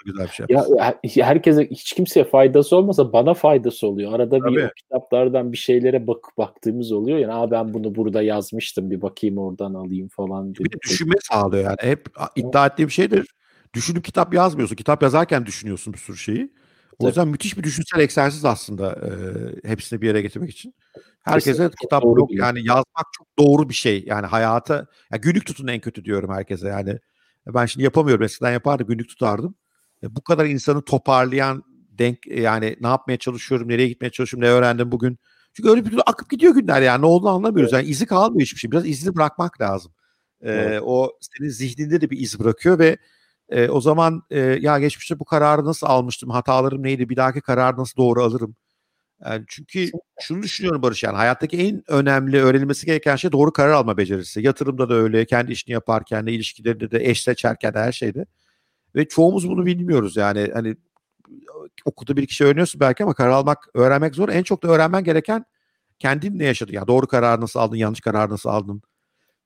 güzel bir şey. Ya herkese hiç kimseye faydası olmasa bana faydası oluyor. Arada Tabii. bir kitaplardan bir şeylere bak baktığımız oluyor. Yani Aa, ben bunu burada yazmıştım bir bakayım oradan alayım falan. Bir de düşünme sağlıyor yani. Hep iddia ettiğim şeydir. Düşünüp kitap yazmıyorsun. Kitap yazarken düşünüyorsun bir sürü şeyi. O yüzden müthiş bir düşünsel egzersiz aslında e, hepsini bir yere getirmek için. Herkese Kesinlikle kitap doğru yani yazmak çok doğru bir şey. Yani hayata yani günlük tutun en kötü diyorum herkese yani. Ben şimdi yapamıyorum. Eskiden yapardım günlük tutardım. E, bu kadar insanı toparlayan denk e, yani ne yapmaya çalışıyorum, nereye gitmeye çalışıyorum, ne öğrendim bugün. Çünkü öyle bir türlü akıp gidiyor günler yani ne olduğunu anlamıyoruz. Yani izi kalmıyor hiçbir şey. Biraz izini bırakmak lazım. Ee, evet. O senin zihninde de bir iz bırakıyor ve e, o zaman e, ya geçmişte bu kararı nasıl almıştım, hatalarım neydi, bir dahaki kararı nasıl doğru alırım. Yani çünkü şunu düşünüyorum Barış yani hayattaki en önemli öğrenilmesi gereken şey doğru karar alma becerisi. Yatırımda da öyle, kendi işini yaparken de, ilişkilerinde de, eş seçerken de her şeyde. Ve çoğumuz bunu bilmiyoruz yani hani okulda bir kişi öğreniyorsun belki ama karar almak, öğrenmek zor. En çok da öğrenmen gereken kendin ne yaşadın? Yani doğru karar nasıl aldın, yanlış karar nasıl aldın?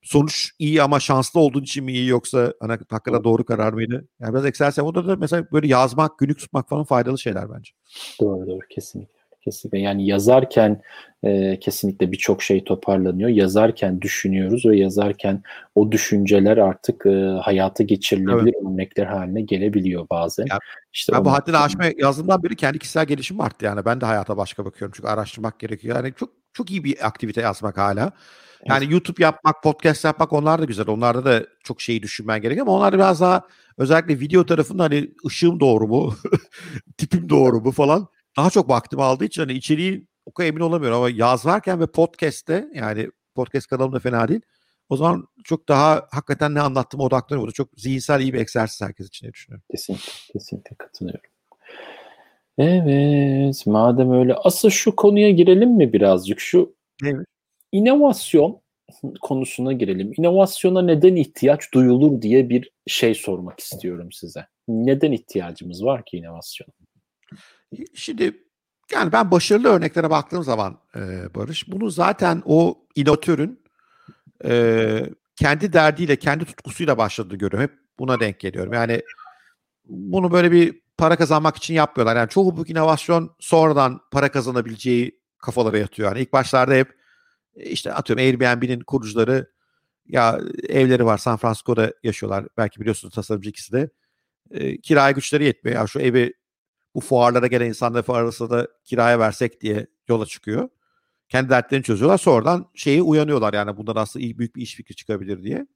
Sonuç iyi ama şanslı olduğun için mi iyi yoksa hani hakikaten doğru karar mıydı? Yani biraz. O da mesela böyle yazmak, günlük tutmak falan faydalı şeyler bence. Doğru doğru kesinlikle. Kesinlikle yani yazarken e, kesinlikle birçok şey toparlanıyor. Yazarken düşünüyoruz ve yazarken o düşünceler artık e, hayata geçirilebilir evet. örnekler haline gelebiliyor bazen. Ya, işte ben bu haddini aşma yazdığımdan beri kendi kişisel gelişim arttı yani. Ben de hayata başka bakıyorum çünkü araştırmak gerekiyor. Yani çok çok iyi bir aktivite yazmak hala. Yani evet. YouTube yapmak, podcast yapmak onlar da güzel. Onlarda da çok şeyi düşünmen gerekiyor ama onlar biraz daha özellikle video tarafında hani ışığım doğru mu, tipim doğru mu falan daha çok vaktimi aldığı için hani içeriği o kadar emin olamıyorum ama yazarken ve podcast'te yani podcast kanalımda fena değil. O zaman çok daha hakikaten ne anlattığıma odaklanıyorum. Bu da çok zihinsel iyi bir egzersiz herkes için diye düşünüyorum. Kesinlikle, kesinlikle katılıyorum. Evet, madem öyle asıl şu konuya girelim mi birazcık? Şu evet. inovasyon konusuna girelim. İnovasyona neden ihtiyaç duyulur diye bir şey sormak istiyorum size. Neden ihtiyacımız var ki inovasyona? Şimdi yani ben başarılı örneklere baktığım zaman e, Barış bunu zaten o inovatörün e, kendi derdiyle, kendi tutkusuyla başladığını görüyorum. Hep buna denk geliyorum. Yani bunu böyle bir para kazanmak için yapmıyorlar. Yani çoğu bu inovasyon sonradan para kazanabileceği kafalara yatıyor. Yani ilk başlarda hep işte atıyorum Airbnb'nin kurucuları ya evleri var San Francisco'da yaşıyorlar. Belki biliyorsunuz tasarımcı ikisi de. E, kiraya güçleri yetmiyor. Ya şu evi bu fuarlara gelen insanlar fuarlarsa da kiraya versek diye yola çıkıyor. Kendi dertlerini çözüyorlar. Sonradan şeyi uyanıyorlar yani bundan aslında iyi büyük bir iş fikri çıkabilir diye.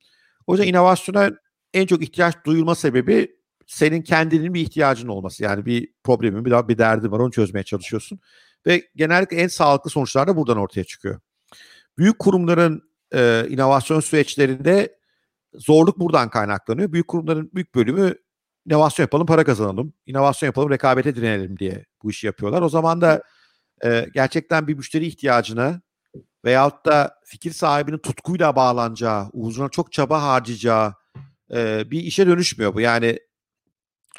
O yüzden inovasyona en çok ihtiyaç duyulma sebebi senin kendinin bir ihtiyacın olması. Yani bir problemin, bir daha bir derdin var onu çözmeye çalışıyorsun. Ve genellikle en sağlıklı sonuçlar da buradan ortaya çıkıyor. Büyük kurumların e, inovasyon süreçlerinde zorluk buradan kaynaklanıyor. Büyük kurumların büyük bölümü inovasyon yapalım, para kazanalım. İnovasyon yapalım, rekabete direnelim diye bu işi yapıyorlar. O zaman da e, gerçekten bir müşteri ihtiyacına veyahut da fikir sahibinin tutkuyla bağlanacağı, uzun çok çaba harcayacağı e, bir işe dönüşmüyor bu. Yani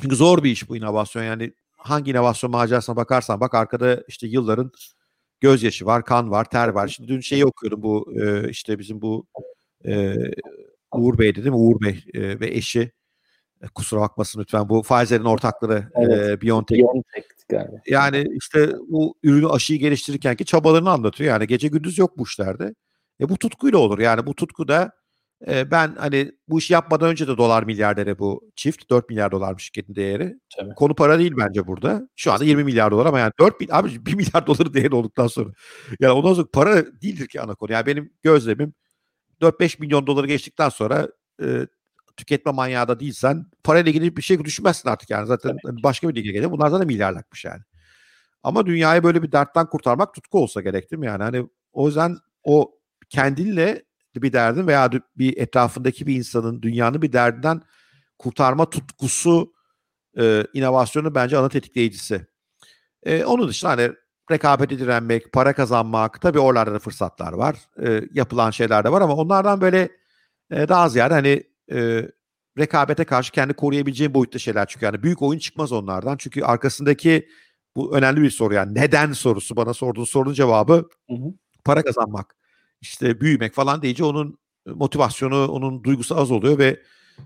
çünkü zor bir iş bu inovasyon. Yani hangi inovasyon macerasına bakarsan bak arkada işte yılların gözyaşı var, kan var, ter var. Şimdi dün şeyi okuyordum bu e, işte bizim bu e, Uğur Bey dedim Uğur Bey e, ve eşi kusura bakmasın lütfen bu Pfizer'in ortakları evet, e, BioNTech. BioNTech galiba. Yani işte bu ürünü aşıyı geliştirirken ki çabalarını anlatıyor. Yani gece gündüz yok bu işlerde. E bu tutkuyla olur. Yani bu tutku da e, ben hani bu işi yapmadan önce de dolar milyardere bu çift 4 milyar dolarmış şirketin değeri. Tabii. Konu para değil bence burada. Şu anda 20 milyar dolar ama yani 4 bin, abi 1 milyar doları değeri olduktan sonra. Yani ondan sonra para değildir ki ana konu. Yani benim gözlemim 4-5 milyon doları geçtikten sonra e, tüketme manyağı da değilsen parayla ilgili bir şey düşünmezsin artık yani. Zaten evet. başka bir lige gelecek. Bunlar zaten milyarlakmış yani. Ama dünyayı böyle bir dertten kurtarmak tutku olsa gerek değil mi yani? Hani o yüzden o kendinle bir derdin veya bir etrafındaki bir insanın dünyanın bir derdinden kurtarma tutkusu e, inovasyonun bence ana tetikleyicisi. E, onun dışında hani rekabete direnmek, para kazanmak, tabii oralarda da fırsatlar var. E, yapılan şeyler de var ama onlardan böyle e, daha ziyade hani e, rekabete karşı kendi koruyabileceğin boyutta şeyler çıkıyor. Yani büyük oyun çıkmaz onlardan. Çünkü arkasındaki bu önemli bir soru yani neden sorusu bana sorduğun sorunun cevabı hı hı. para kazanmak, işte büyümek falan deyince onun motivasyonu, onun duygusu az oluyor ve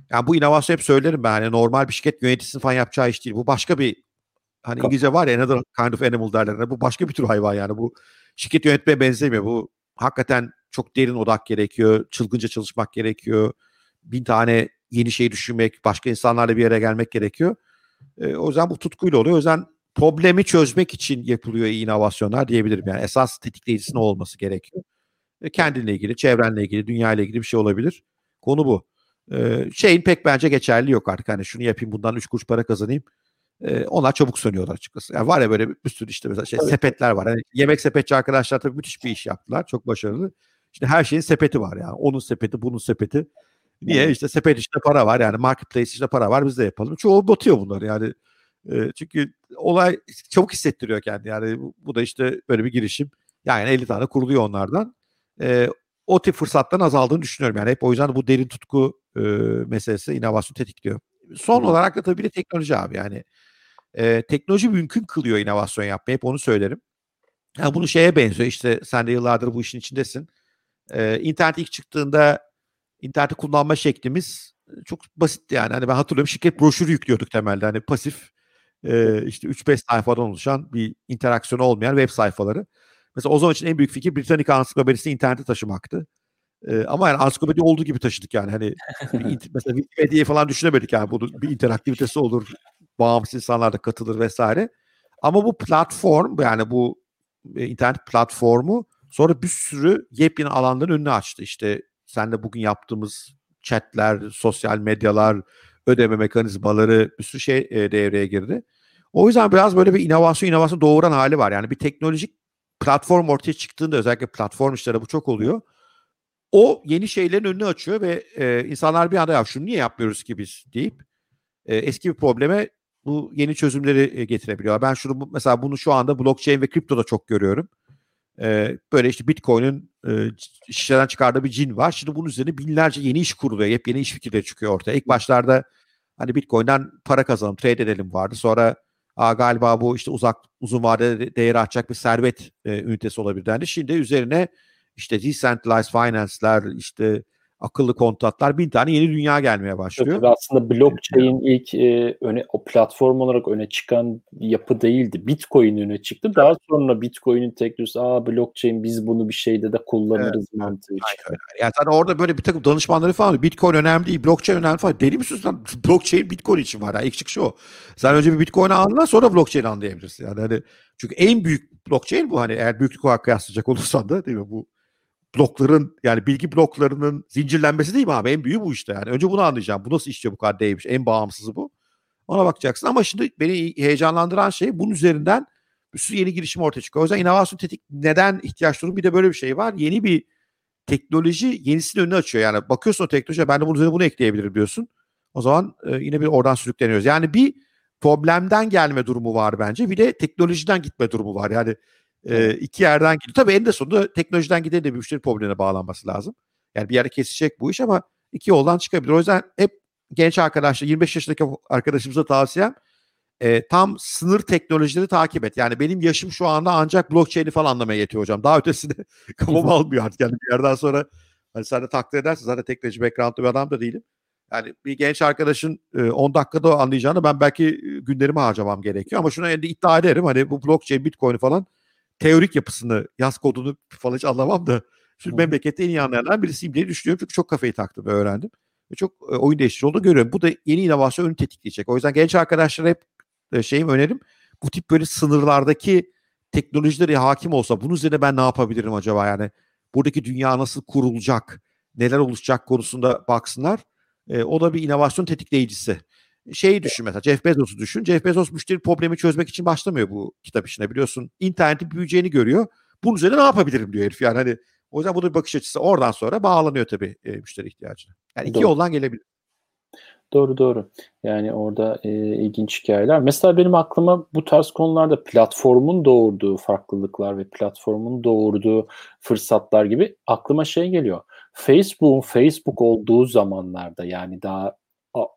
yani bu inovasyon hep söylerim ben. Yani normal bir şirket yöneticisinin falan yapacağı iş değil. Bu başka bir hani İngilizce var ya another kind of animal derler. Bu başka bir tür hayvan yani. Bu şirket yönetmeye benzemiyor. Bu hakikaten çok derin odak gerekiyor. Çılgınca çalışmak gerekiyor. Bin tane yeni şey düşünmek, başka insanlarla bir yere gelmek gerekiyor. E, o yüzden bu tutkuyla oluyor. O yüzden problemi çözmek için yapılıyor inovasyonlar diyebilirim. Yani esas tetikleyicisinin olması gerekiyor. E, kendinle ilgili, çevrenle ilgili, dünya ile ilgili bir şey olabilir. Konu bu. E, şeyin pek bence geçerli yok artık. Hani şunu yapayım bundan 3 kuruş para kazanayım. E, onlar çabuk sönüyorlar açıkçası. Yani var ya böyle bir sürü işte mesela şey, sepetler var. Yani yemek sepetçi arkadaşlar tabii müthiş bir iş yaptılar. Çok başarılı. İşte her şeyin sepeti var yani. Onun sepeti, bunun sepeti. Niye? İşte sepet işte para var yani marketplace işte para var biz de yapalım. Çoğu batıyor bunlar yani. E, çünkü olay çabuk hissettiriyor kendi yani bu, bu da işte böyle bir girişim. Yani 50 tane kuruluyor onlardan. E, o tip fırsattan azaldığını düşünüyorum. Yani hep o yüzden bu derin tutku e, meselesi inovasyon tetikliyor. Son hmm. olarak da tabii de teknoloji abi yani. E, teknoloji mümkün kılıyor inovasyon yapmayı. Hep onu söylerim. Yani bunu şeye benziyor işte sen de yıllardır bu işin içindesin. E, internet ilk çıktığında interneti kullanma şeklimiz çok basitti yani. Hani ben hatırlıyorum şirket broşürü yüklüyorduk temelde. Hani pasif e, işte 3-5 sayfadan oluşan bir interaksiyonu olmayan web sayfaları. Mesela o zaman için en büyük fikir Britannica ansiklopedisini internete taşımaktı. E, ama yani ansiklopedi olduğu gibi taşıdık yani. Hani bir, mesela Wikipedia'yı falan düşünemedik yani. Bu bir interaktivitesi olur. Bağımsız insanlar da katılır vesaire. Ama bu platform yani bu e, internet platformu sonra bir sürü yepyeni alanların önünü açtı. İşte sen de bugün yaptığımız chatler, sosyal medyalar, ödeme mekanizmaları bir sürü şey e, devreye girdi. O yüzden biraz böyle bir inovasyon inovasyon doğuran hali var. Yani bir teknolojik platform ortaya çıktığında özellikle platform işleri bu çok oluyor. O yeni şeylerin önünü açıyor ve e, insanlar bir anda ya şunu niye yapmıyoruz ki biz deyip e, eski bir probleme bu yeni çözümleri e, getirebiliyor. Ben şunu mesela bunu şu anda blockchain ve kriptoda çok görüyorum. E, böyle işte Bitcoin'in e, şişeden çıkardığı bir cin var. Şimdi bunun üzerine binlerce yeni iş kuruluyor. Hep yeni iş fikirleri çıkıyor ortaya. İlk başlarda hani Bitcoin'den para kazanalım, trade edelim vardı. Sonra Aa, galiba bu işte uzak uzun vadede değeri artacak bir servet e, ünitesi olabilir dendi. Şimdi üzerine işte decentralized finance'ler, işte akıllı kontratlar bin tane yeni dünya gelmeye başlıyor. Tabii aslında blockchain ilk e, öne o platform olarak öne çıkan yapı değildi. Bitcoin öne çıktı. Daha sonra Bitcoin'in teknolojisi aa blockchain biz bunu bir şeyde de kullanırız evet. mantığı çıktı. Yani sana orada böyle bir takım danışmanları falan Bitcoin önemli değil, blockchain önemli falan. Deli misin sen? Blockchain Bitcoin için var. Yani ilk çıkışı o. Sen önce bir Bitcoin'i anla sonra blockchain anlayabilirsin. Yani hani çünkü en büyük blockchain bu hani eğer büyüklük olarak kıyaslayacak olursan da değil mi bu blokların yani bilgi bloklarının zincirlenmesi değil mi abi? En büyüğü bu işte yani. Önce bunu anlayacağım. Bu nasıl işliyor bu kadar değmiş? En bağımsızı bu. Ona bakacaksın ama şimdi beni heyecanlandıran şey bunun üzerinden bir sürü yeni girişim ortaya çıkıyor. O yüzden inovasyon tetik neden ihtiyaç duyduğum bir de böyle bir şey var. Yeni bir teknoloji yenisinin önünü açıyor. Yani bakıyorsun o teknolojiye ben de bunun üzerine bunu ekleyebilirim diyorsun. O zaman e, yine bir oradan sürükleniyoruz. Yani bir problemden gelme durumu var bence. Bir de teknolojiden gitme durumu var. Yani e, iki yerden gidiyor. Tabii en de sonunda teknolojiden giden de bir müşteri problemine bağlanması lazım. Yani bir yerde kesecek bu iş ama iki yoldan çıkabilir. O yüzden hep genç arkadaşlar 25 yaşındaki arkadaşımıza tavsiyem e, tam sınır teknolojileri takip et. Yani benim yaşım şu anda ancak blockchain'i falan anlamaya yetiyor hocam. Daha ötesini kafam almıyor artık. Yani bir yerden sonra hani sen de takdir edersin zaten teknoloji background'lı bir adam da değilim. Yani bir genç arkadaşın e, 10 dakikada anlayacağını ben belki günlerimi harcamam gerekiyor. Ama şuna iddia ederim hani bu blockchain, bitcoin falan teorik yapısını, yaz kodunu falan hiç anlamam da şimdi memlekette en iyi anlayanlardan birisiyim diye düşünüyorum. Çünkü çok kafayı taktım ve öğrendim. Ve çok e, oyun değiştirici olduğunu görüyorum. Bu da yeni inovasyon önü tetikleyecek. O yüzden genç arkadaşlar hep e, şeyim önerim. Bu tip böyle sınırlardaki teknolojilere hakim olsa bunun üzerine ben ne yapabilirim acaba yani? Buradaki dünya nasıl kurulacak? Neler oluşacak konusunda baksınlar. E, o da bir inovasyon tetikleyicisi şeyi düşün mesela Jeff Bezos'u düşün. Jeff Bezos müşteri problemi çözmek için başlamıyor bu kitap işine biliyorsun. İnternetin büyüyeceğini görüyor. Bunun üzerine ne yapabilirim diyor herif yani hani o yüzden bu da bir bakış açısı oradan sonra bağlanıyor tabii e, müşteri ihtiyacına. Yani iki Doğru. yoldan gelebilir. Doğru doğru. Yani orada e, ilginç hikayeler. Mesela benim aklıma bu tarz konularda platformun doğurduğu farklılıklar ve platformun doğurduğu fırsatlar gibi aklıma şey geliyor. Facebook'un Facebook olduğu zamanlarda yani daha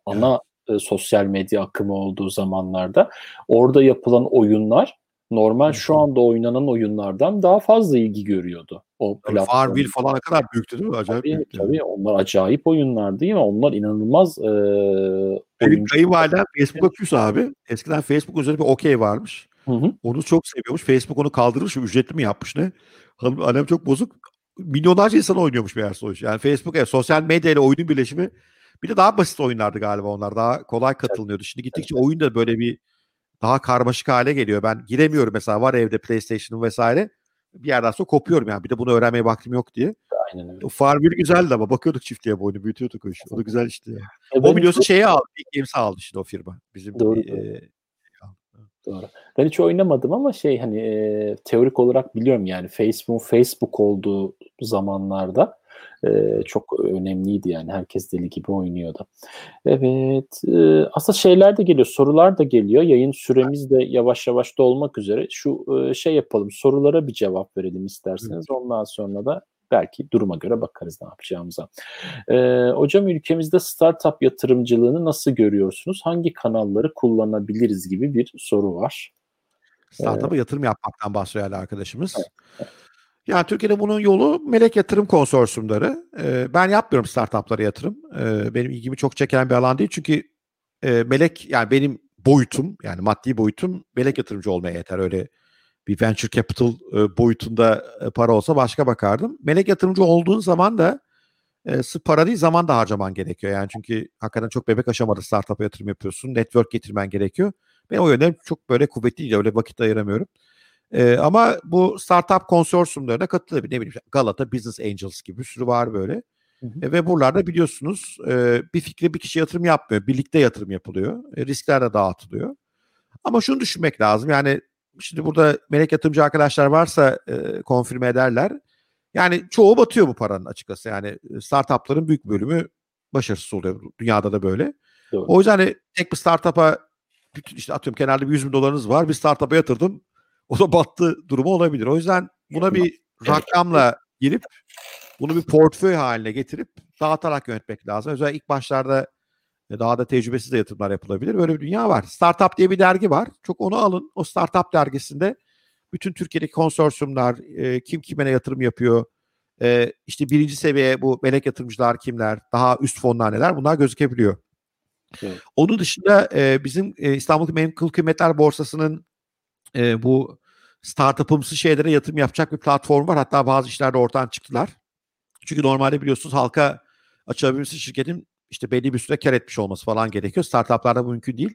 ana e, sosyal medya akımı olduğu zamanlarda orada yapılan oyunlar normal şu anda oynanan oyunlardan daha fazla ilgi görüyordu. O Farmville falan ne kadar büyüktü değil mi? Acayip tabii, büyüktü. Tabii onlar acayip oyunlar değil mi? Onlar inanılmaz e, Benim kayınvalidem Facebook'a küs abi. Eskiden Facebook özellikle bir okey varmış. Hı hı. Onu çok seviyormuş. Facebook onu kaldırmış. Ücretli mi yapmış ne? Hanım, annem çok bozuk. Milyonlarca insan oynuyormuş meğerse o iş. Yani Facebook evet, sosyal medya ile oyunun birleşimi bir de daha basit oyunlardı galiba onlar. Daha kolay katılınıyordu. Şimdi gittikçe oyun da böyle bir daha karmaşık hale geliyor. Ben giremiyorum mesela var evde PlayStation'ın vesaire. Bir yerden sonra kopuyorum yani. Bir de bunu öğrenmeye vaktim yok diye. Aynen öyle. O Farmville güzeldi ama bakıyorduk çiftliğe bu oyunu büyütüyorduk o işi. O da güzel işte. Yani. E o biliyorsun çok... şeyi aldı. İlk Games'i aldı işte o firma. Bizim doğru, e, doğru. Doğru. Ben hiç oynamadım ama şey hani e, teorik olarak biliyorum yani Facebook Facebook olduğu zamanlarda e, çok önemliydi yani. Herkes deli gibi oynuyordu. Evet. E, aslında şeyler de geliyor. Sorular da geliyor. Yayın süremiz de yavaş yavaş dolmak üzere. Şu e, şey yapalım. Sorulara bir cevap verelim isterseniz. Ondan sonra da belki duruma göre bakarız ne yapacağımıza. Ee, hocam ülkemizde startup yatırımcılığını nasıl görüyorsunuz? Hangi kanalları kullanabiliriz gibi bir soru var. Startup'a ee, yatırım yapmaktan bahsediyor arkadaşımız. Evet, evet. Yani Türkiye'de bunun yolu melek yatırım konsorsiyumları. Ee, ben yapmıyorum startuplara yatırım. Ee, benim ilgimi çok çeken bir alan değil. Çünkü e, melek yani benim boyutum yani maddi boyutum melek yatırımcı olmaya yeter. Öyle bir venture capital e, boyutunda e, para olsa başka bakardım. Melek yatırımcı olduğun zaman da e, sırf para değil zaman da harcaman gerekiyor. Yani çünkü hakikaten çok bebek aşamada startup'a yatırım yapıyorsun. Network getirmen gerekiyor. Ben o yönden çok böyle kuvvetli. Öyle vakit ayıramıyorum. E, ama bu startup konsorsiyumlarına katılabilir. Ne bileyim Galata Business Angels gibi bir sürü var böyle. Hı hı. E, ve buralarda biliyorsunuz e, bir fikre bir kişi yatırım yapmıyor. Birlikte yatırım yapılıyor. E, riskler de dağıtılıyor. Ama şunu düşünmek lazım. Yani şimdi burada melek yatırımcı arkadaşlar varsa e, konfirme ederler. Yani çoğu batıyor bu paranın açıkçası. Yani startupların büyük bölümü başarısız oluyor. Dünyada da böyle. Doğru. O yüzden hani tek bir startup'a işte atıyorum kenarda bir 100 bin dolarınız var. Bir startup'a yatırdım o da battı durumu olabilir. O yüzden buna bir rakamla girip bunu bir portföy haline getirip dağıtarak yönetmek lazım. Özellikle ilk başlarda e, daha da tecrübesiz de yatırımlar yapılabilir. Böyle bir dünya var. Startup diye bir dergi var. Çok onu alın. O Startup dergisinde bütün Türkiye'deki konsorsiyumlar, e, kim kime yatırım yapıyor, e, işte birinci seviye bu melek yatırımcılar kimler, daha üst fonlar neler bunlar gözükebiliyor. Evet. Onun dışında e, bizim e, İstanbul Menkul Kıymetler Borsası'nın e, bu startup'ımsı şeylere yatırım yapacak bir platform var. Hatta bazı işlerde ortadan çıktılar. Çünkü normalde biliyorsunuz halka açılabilmesi şirketin işte belli bir süre kar etmiş olması falan gerekiyor. Startuplarda bu mümkün değil.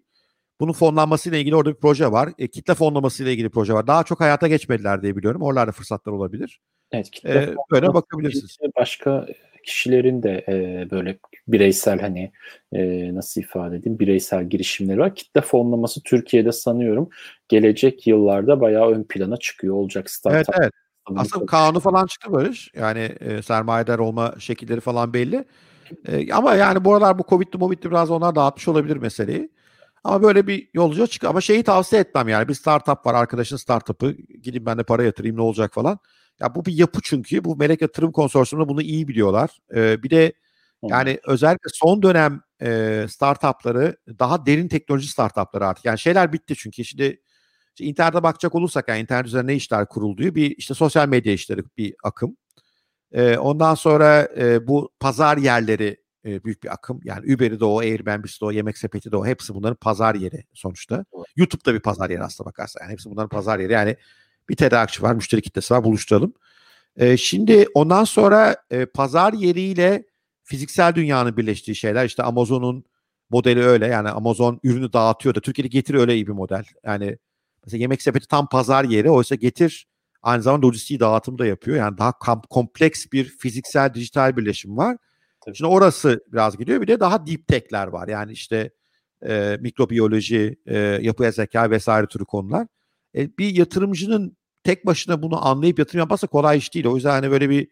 Bunun fonlanmasıyla ilgili orada bir proje var. E, kitle fonlamasıyla ilgili proje var. Daha çok hayata geçmediler diye biliyorum. Oralarda fırsatlar olabilir. Evet, kitle ee, böyle bakabilirsiniz. Başka kişilerin de e, böyle bireysel hani e, nasıl ifade edeyim bireysel girişimleri var. Kitle fonlaması Türkiye'de sanıyorum gelecek yıllarda bayağı ön plana çıkıyor olacak startup. Evet evet. Aslında kanunu falan çıktı böyle. Yani e, sermayedar olma şekilleri falan belli. E, ama yani bu aralar bu Covid'li Movid'li biraz onlar dağıtmış olabilir meseleyi. Ama böyle bir yolcu çık. Ama şeyi tavsiye etmem yani. Bir startup var arkadaşın startup'ı. Gidin ben de para yatırayım ne olacak falan. Ya bu bir yapı çünkü. Bu Melek Yatırım Konsorsiyumu'nda bunu iyi biliyorlar. Ee, bir de yani özellikle son dönem e, startupları daha derin teknoloji startupları artık. Yani şeyler bitti çünkü şimdi işte internete bakacak olursak yani internet üzerine ne işler kurulduğu bir işte sosyal medya işleri bir akım. E, ondan sonra e, bu pazar yerleri e, büyük bir akım. Yani Uber'i de o, Airbnb'si de o, Yemek Sepeti de o hepsi bunların pazar yeri sonuçta. YouTube'da bir pazar yeri aslında bakarsan. Yani hepsi bunların pazar yeri. Yani bir tedarikçi var, müşteri kitlesi var, buluşturalım. E, şimdi ondan sonra e, pazar yeriyle fiziksel dünyanın birleştiği şeyler işte Amazon'un modeli öyle yani Amazon ürünü dağıtıyor da Türkiye'de Getir öyle iyi bir model. Yani mesela yemek sepeti tam pazar yeri oysa Getir aynı zamanda lojistiği dağıtım da yapıyor. Yani daha kompleks bir fiziksel dijital birleşim var. Tabii. Şimdi orası biraz gidiyor. Bir de daha deep tech'ler var. Yani işte e, mikrobiyoloji, e, yapı zeka vesaire türü konular. E, bir yatırımcının tek başına bunu anlayıp yatırım yapması kolay iş değil. O yüzden hani böyle bir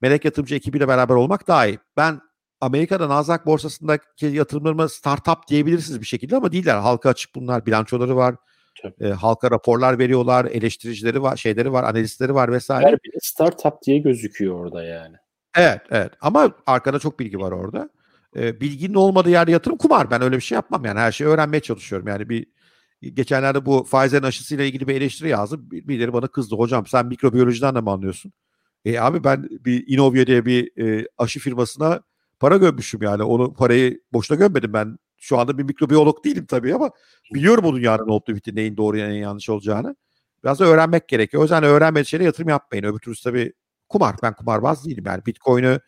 melek yatırımcı ekibiyle beraber olmak daha iyi. Ben Amerika'da Nasdaq borsasındaki yatırımlarıma startup diyebilirsiniz bir şekilde ama değiller. Halka açık bunlar. Bilançoları var. E, halka raporlar veriyorlar. Eleştiricileri var, şeyleri var, analistleri var vesaire. Her biri startup diye gözüküyor orada yani. Evet, evet. Ama arkada çok bilgi var orada. E, bilginin olmadığı yerde yatırım kumar. Ben öyle bir şey yapmam yani. Her şeyi öğrenmeye çalışıyorum. Yani bir geçenlerde bu Pfizer'in aşısıyla ilgili bir eleştiri yazdım. Birileri bana kızdı. Hocam sen mikrobiyolojiden de mi anlıyorsun? E abi ben bir Inovia diye bir e, aşı firmasına para gömmüşüm yani. Onu parayı boşuna gömmedim ben. Şu anda bir mikrobiyolog değilim tabii ama biliyorum o dünyanın olup bitti neyin doğru neyin yanlış olacağını. Biraz da öğrenmek gerekiyor. O yüzden öğrenmediği şeylere yatırım yapmayın. Öbür türlü tabii kumar. Ben kumarbaz değilim yani. Bitcoin'ı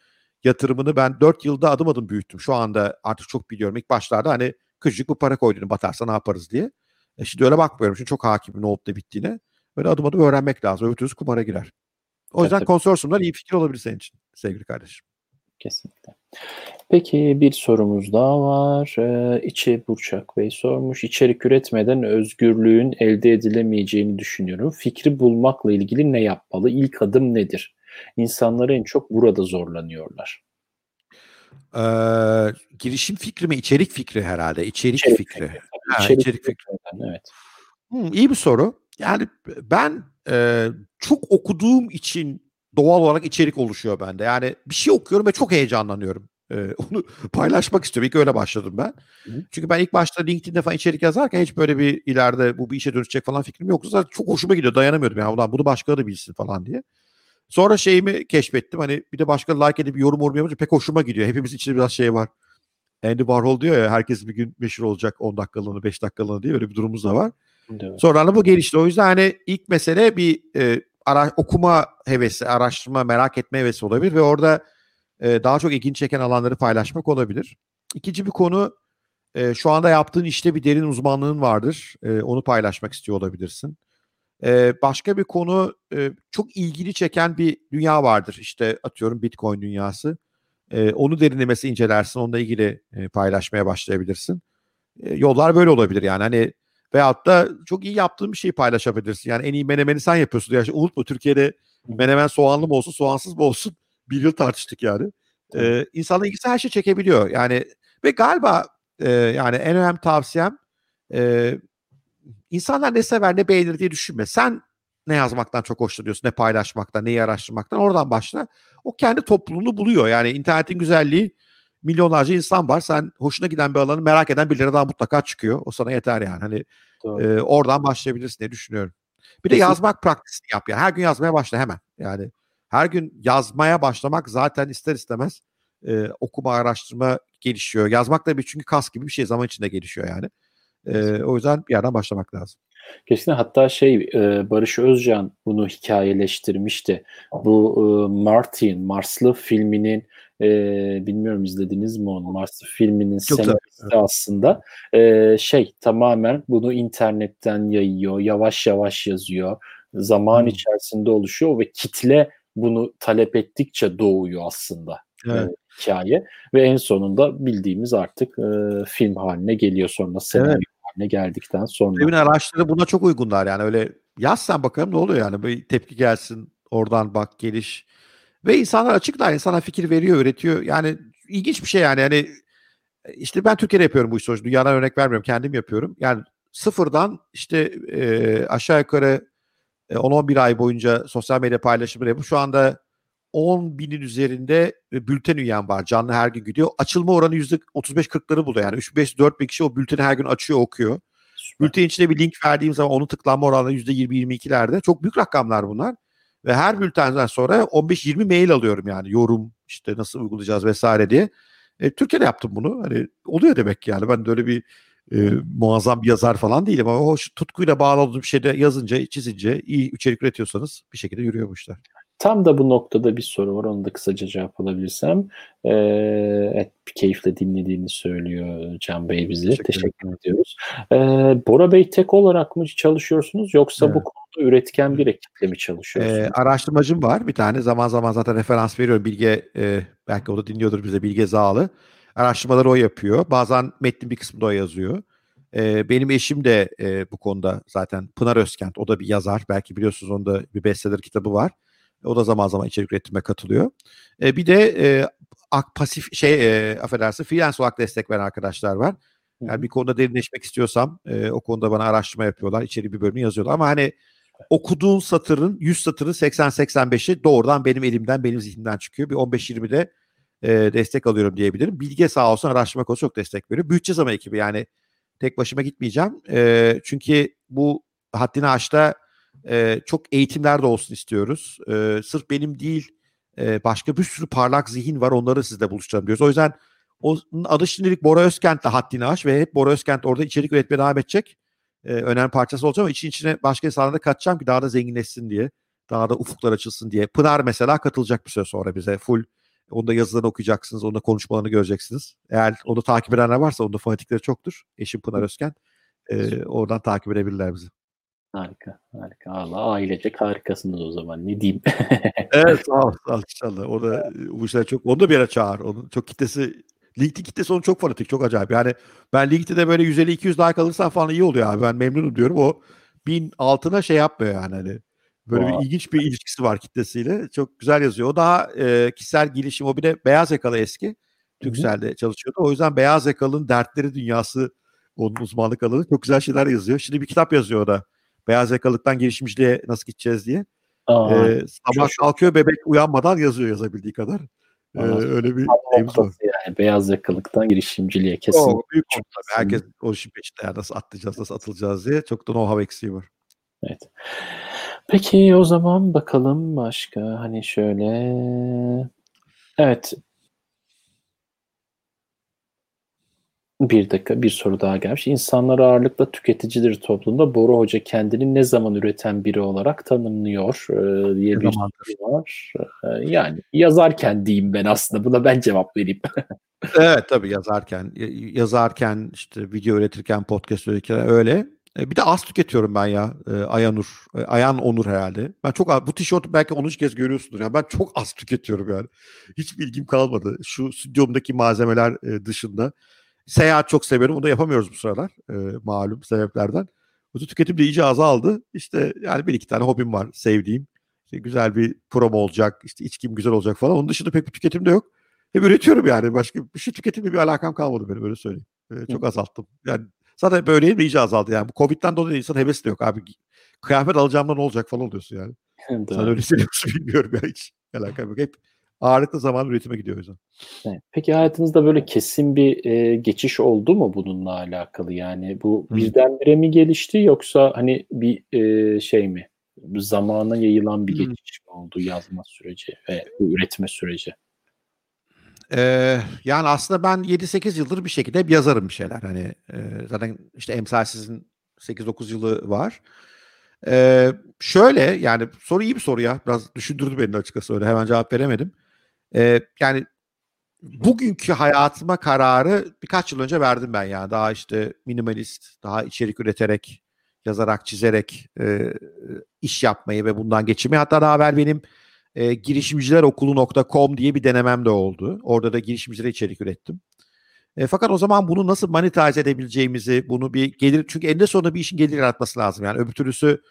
yatırımını ben 4 yılda adım adım büyüttüm. Şu anda artık çok biliyorum. İlk başlarda hani küçücük bir para koydun batarsa ne yaparız diye. E şimdi öyle bakmıyorum. Çünkü çok hakimim ne olup da bittiğine. Böyle adım adım öğrenmek lazım. Öbür türlü kumara girer. O yüzden evet, konsorsiyumlar iyi fikir olabilir senin için sevgili kardeşim. Kesinlikle. Peki bir sorumuz daha var. Ee, İçi Burçak Bey sormuş. İçerik üretmeden özgürlüğün elde edilemeyeceğini düşünüyorum. Fikri bulmakla ilgili ne yapmalı? İlk adım nedir? İnsanlar en çok burada zorlanıyorlar. Ee, girişim fikri mi? İçerik fikri herhalde. İçerik, içerik fikri. fikri. Ha, içerik, içerik fikri. Evet. Hmm, iyi bir soru. Yani ben e, çok okuduğum için doğal olarak içerik oluşuyor bende. Yani bir şey okuyorum ve çok heyecanlanıyorum. Ee, onu paylaşmak istiyorum. İlk öyle başladım ben. Hı. Çünkü ben ilk başta LinkedIn'de falan içerik yazarken hiç böyle bir ileride bu bir işe dönüşecek falan fikrim yoktu. Zaten çok hoşuma gidiyor. Dayanamıyordum. Yani ulan bunu başkaları da bilsin falan diye. Sonra şeyimi keşfettim. Hani bir de başka like edip yorum yorum yapınca pek hoşuma gidiyor. Hepimiz içinde biraz şey var. Andy Warhol diyor ya herkes bir gün meşhur olacak 10 dakikalığını 5 dakikalığını diye böyle bir durumumuz da var. Evet. Sonra bu gelişti. O yüzden hani ilk mesele bir e, ara, okuma hevesi, araştırma, merak etme hevesi olabilir ve orada e, daha çok ilginç çeken alanları paylaşmak olabilir. İkinci bir konu e, şu anda yaptığın işte bir derin uzmanlığın vardır. E, onu paylaşmak istiyor olabilirsin. E, başka bir konu e, çok ilgili çeken bir dünya vardır. İşte atıyorum Bitcoin dünyası. E, onu derinlemesi incelersin. Onunla ilgili e, paylaşmaya başlayabilirsin. E, yollar böyle olabilir yani. Hani Veyahut da çok iyi yaptığın bir şeyi paylaşabilirsin. Yani en iyi menemeni sen yapıyorsun. Yani unutma Türkiye'de menemen soğanlı mı olsun soğansız mı olsun bir yıl tartıştık yani. Ee, insanın ilgisi her şey çekebiliyor. Yani ve galiba e, yani en önemli tavsiyem e, insanlar ne sever ne beğenir diye düşünme. Sen ne yazmaktan çok hoşlanıyorsun, ne paylaşmaktan, neyi araştırmaktan oradan başla. O kendi topluluğunu buluyor. Yani internetin güzelliği milyonlarca insan var. Sen hoşuna giden bir alanı merak eden birileri daha mutlaka çıkıyor. O sana yeter yani. Hani e, oradan başlayabilirsin diye düşünüyorum. Bir de yazmak praktisini yap yani. Her gün yazmaya başla hemen. Yani her gün yazmaya başlamak zaten ister istemez e, okuma, araştırma gelişiyor. Yazmak da bir çünkü kas gibi bir şey zaman içinde gelişiyor yani. E, o yüzden bir yerden başlamak lazım. Kesinlikle hatta şey Barış Özcan bunu hikayeleştirmişti. Bu Martin, Marslı filminin e, bilmiyorum izlediniz mi onu? Mars filminin Çok senaristi aslında e, şey tamamen bunu internetten yayıyor, yavaş yavaş yazıyor. Zaman hmm. içerisinde oluşuyor ve kitle bunu talep ettikçe doğuyor aslında. Evet. E, hikaye ve en sonunda bildiğimiz artık e, film haline geliyor sonra senaryo evet. Haline geldikten sonra. Filmin araçları buna çok uygunlar yani öyle yazsan bakalım ne oluyor yani bir tepki gelsin oradan bak geliş ve insanlar açıklar, insana fikir veriyor, üretiyor. Yani ilginç bir şey yani. Yani işte ben Türkiye'de yapıyorum bu işi. Dünyadan örnek vermiyorum. Kendim yapıyorum. Yani sıfırdan işte e, aşağı yukarı e, 10-11 ay boyunca sosyal medya paylaşımı yapıp şu anda 10 binin üzerinde bülten üyem var. Canlı her gün gidiyor. Açılma oranı %35-40'ları buluyor. Yani 3-5-4 bin kişi o bülteni her gün açıyor, okuyor. Süper. Bülten içine bir link verdiğim zaman onun tıklanma oranı %20-22'lerde. Çok büyük rakamlar bunlar. Ve her bültenden sonra 15-20 mail alıyorum yani yorum işte nasıl uygulayacağız vesaire diye. E, Türkiye'de yaptım bunu. Hani oluyor demek yani. Ben de öyle bir e, muazzam bir yazar falan değilim ama o tutkuyla bağlı olduğum bir şeyde yazınca, çizince, iyi içerik üretiyorsanız bir şekilde yürüyor bu işler. Tam da bu noktada bir soru var. Onu da kısaca cevap alabilirsem. Ee, evet, keyifle dinlediğini söylüyor Can Bey bize. Teşekkür, Teşekkür ediyoruz. Ee, Bora Bey tek olarak mı çalışıyorsunuz yoksa evet. bu konuda üretken bir ekiple mi çalışıyorsunuz? Ee, araştırmacım var bir tane. Zaman zaman zaten referans veriyorum. Bilge, e, belki o da dinliyordur bize Bilge Zağlı. Araştırmaları o yapıyor. Bazen metnin bir kısmını o yazıyor. E, benim eşim de e, bu konuda zaten Pınar Özkent. O da bir yazar. Belki biliyorsunuz onda bir bestseller kitabı var. O da zaman zaman içerik üretime katılıyor. E, bir de e, ak, pasif şey e, affedersin freelance olarak destek veren arkadaşlar var. Yani bir konuda derinleşmek istiyorsam e, o konuda bana araştırma yapıyorlar. İçeri bir bölümü yazıyorlar. Ama hani okuduğun satırın 100 satırın 80-85'i doğrudan benim elimden, benim zihnimden çıkıyor. Bir 15-20'de e, destek alıyorum diyebilirim. Bilge sağ olsun araştırma konusu çok destek veriyor. Büyüteceğiz ama ekibi yani tek başıma gitmeyeceğim. E, çünkü bu haddini aşta e, çok eğitimler de olsun istiyoruz. E, sırf benim değil e, başka bir sürü parlak zihin var onları sizle buluşturalım diyoruz. O yüzden onun adı şimdilik Bora Özkent'le haddini aş ve hep Bora Özkent orada içerik üretmeye devam edecek. E, önemli parçası olacak ama için içine başka insanlara katacağım ki daha da zenginleşsin diye. Daha da ufuklar açılsın diye. Pınar mesela katılacak bir süre sonra bize. Full Onda yazılarını okuyacaksınız. Onda konuşmalarını göreceksiniz. Eğer onu takip edenler varsa onda fanatikleri çoktur. Eşim Pınar Özken. E, oradan takip edebilirler bizi. Harika, harika. Allah ailecek harikasınız o zaman. Ne diyeyim? evet sağ ol, sağ ol inşallah. O da bu işler çok, onu da bir yere çağır. Onun çok kitlesi, LinkedIn kitlesi onun çok fanatik, çok acayip. Yani ben LinkedIn'de böyle 150-200 like alırsan falan iyi oluyor abi. Ben memnunum diyorum. O bin altına şey yapmıyor yani hani. Böyle wow. bir ilginç bir ilişkisi var kitlesiyle. Çok güzel yazıyor. O daha e, kişisel gelişim. O bir de beyaz yakalı eski. Türkcell'de çalışıyordu. O yüzden beyaz yakalının dertleri dünyası onun uzmanlık alanı. Çok güzel şeyler yazıyor. Şimdi bir kitap yazıyor o da. Beyaz yakalıktan girişimciliğe nasıl gideceğiz diye. Aa, ee, sabah çok kalkıyor bebek uyanmadan yazıyor yazabildiği kadar. Ee, öyle bir şeyimiz var. Yani beyaz yakalılıktan girişimciliğe kesin. O, büyük tabii. Herkes o işin peşinde yani nasıl atlayacağız, nasıl atılacağız diye. Çok da know-how eksiği var. Evet. Peki o zaman bakalım başka hani şöyle evet bir dakika bir soru daha gelmiş. İnsanlar ağırlıkla tüketicidir toplumda. Boru Hoca kendini ne zaman üreten biri olarak tanımlıyor e, diye ne bir soru var. E, yani yazarken diyeyim ben aslında. Buna ben cevap vereyim. evet tabii yazarken. Yazarken işte video üretirken, podcast üretirken öyle. E, bir de az tüketiyorum ben ya e, Ayanur. E, Ayan Onur herhalde. Ben çok bu tişörtü belki 13 kez görüyorsundur. ya. Ben çok az tüketiyorum yani. Hiç bilgim kalmadı. Şu stüdyomdaki malzemeler e, dışında. Seyahat çok seviyorum. Onu da yapamıyoruz bu sıralar. E, malum sebeplerden. Bu tüketim de iyice azaldı. İşte yani bir iki tane hobim var sevdiğim. İşte güzel bir promo olacak. İşte içkim güzel olacak falan. Onun dışında pek bir tüketim de yok. Hep üretiyorum yani. Başka bir şey tüketimle bir alakam kalmadı benim öyle söyleyeyim. E, çok azalttım. Yani Zaten böyleyim iyice azaldı yani. Bu Covid'den dolayı insan hevesi de yok abi. Kıyafet alacağımda ne olacak falan oluyorsun yani. Sen öyle hissediyorsun bilmiyorum ya hiç. Alakam yok. Hep ağırlıklı zaman üretime gidiyor o yüzden. Evet. Peki hayatınızda böyle kesin bir e, geçiş oldu mu bununla alakalı? Yani bu hmm. birdenbire mi gelişti yoksa hani bir e, şey mi? Zamana yayılan bir geçiş mi oldu yazma süreci ve üretme süreci? Ee, yani aslında ben 7-8 yıldır bir şekilde hep yazarım bir şeyler. Hani e, zaten işte emsalsizin 8-9 yılı var. Ee, şöyle yani soru iyi bir soru ya. Biraz düşündürdü beni açıkçası öyle. Hemen cevap veremedim. Ee, yani bugünkü hayatıma kararı birkaç yıl önce verdim ben ya. Daha işte minimalist, daha içerik üreterek, yazarak, çizerek e, iş yapmayı ve bundan geçirmeyi. Hatta daha evvel benim e, girişimcilerokulu.com diye bir denemem de oldu. Orada da girişimcilere içerik ürettim. E, fakat o zaman bunu nasıl monetize edebileceğimizi, bunu bir gelir çünkü eninde sonunda bir işin gelir yaratması lazım. Yani öbür türlüsü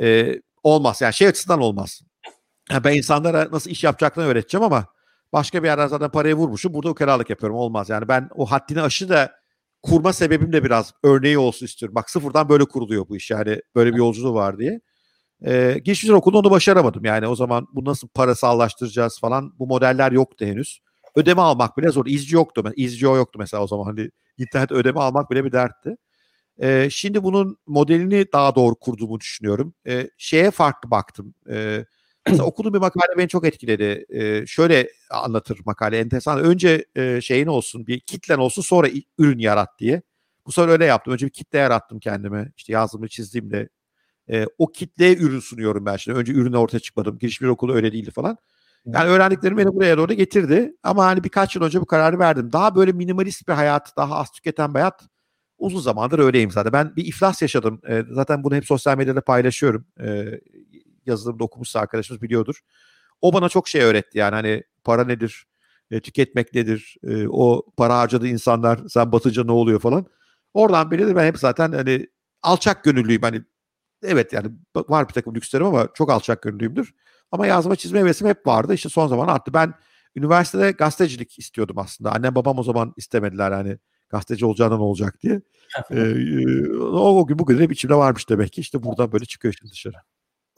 e, olmaz. Yani şey açısından olmaz. Ben insanlara nasıl iş yapacaklarını öğreteceğim ama başka bir yerden zaten parayı vurmuşum. Burada ukalalık yapıyorum. Olmaz. Yani ben o haddini aşı da kurma sebebim de biraz örneği olsun istiyorum. Bak sıfırdan böyle kuruluyor bu iş. Yani böyle bir yolculuğu var diye. E, girişimciler okulunda onu başaramadım. Yani o zaman bu nasıl parasallaştıracağız falan bu modeller yoktu henüz. Ödeme almak bile zor. İzci yoktu. İzci yoktu mesela o zaman. Hani internet ödeme almak bile bir dertti. E, şimdi bunun modelini daha doğru kurduğumu düşünüyorum. E, şeye farklı baktım. E, mesela okuduğum bir makale beni çok etkiledi. E, şöyle anlatır makale enteresan. Önce e, şeyin olsun bir kitlen olsun sonra ürün yarat diye. Bu sefer öyle yaptım. Önce bir kitle yarattım kendime. İşte yazdığımı çizdiğimde e, o kitleye ürün sunuyorum ben şimdi. Önce ürünü ortaya çıkmadım. Girişimci okulu öyle değildi falan. Yani öğrendiklerim beni buraya doğru getirdi. Ama hani birkaç yıl önce bu kararı verdim. Daha böyle minimalist bir hayat, daha az tüketen bir hayat uzun zamandır öyleyim zaten. Ben bir iflas yaşadım. E, zaten bunu hep sosyal medyada paylaşıyorum. E, yazılımda okumuşsa arkadaşımız biliyordur. O bana çok şey öğretti yani hani para nedir, e, tüketmek nedir, e, o para harcadığı insanlar sen batınca ne oluyor falan. Oradan beri de ben hep zaten hani alçak gönüllüyüm. Hani evet yani var bir takım lükslerim ama çok alçak gönüllüyümdür. Ama yazma çizme hevesim hep vardı. İşte son zaman arttı. Ben üniversitede gazetecilik istiyordum aslında. Annem babam o zaman istemediler hani gazeteci olacağından olacak diye. ee, o, o gün bugün hep içimde varmış demek ki. İşte buradan böyle çıkıyor şimdi dışarı.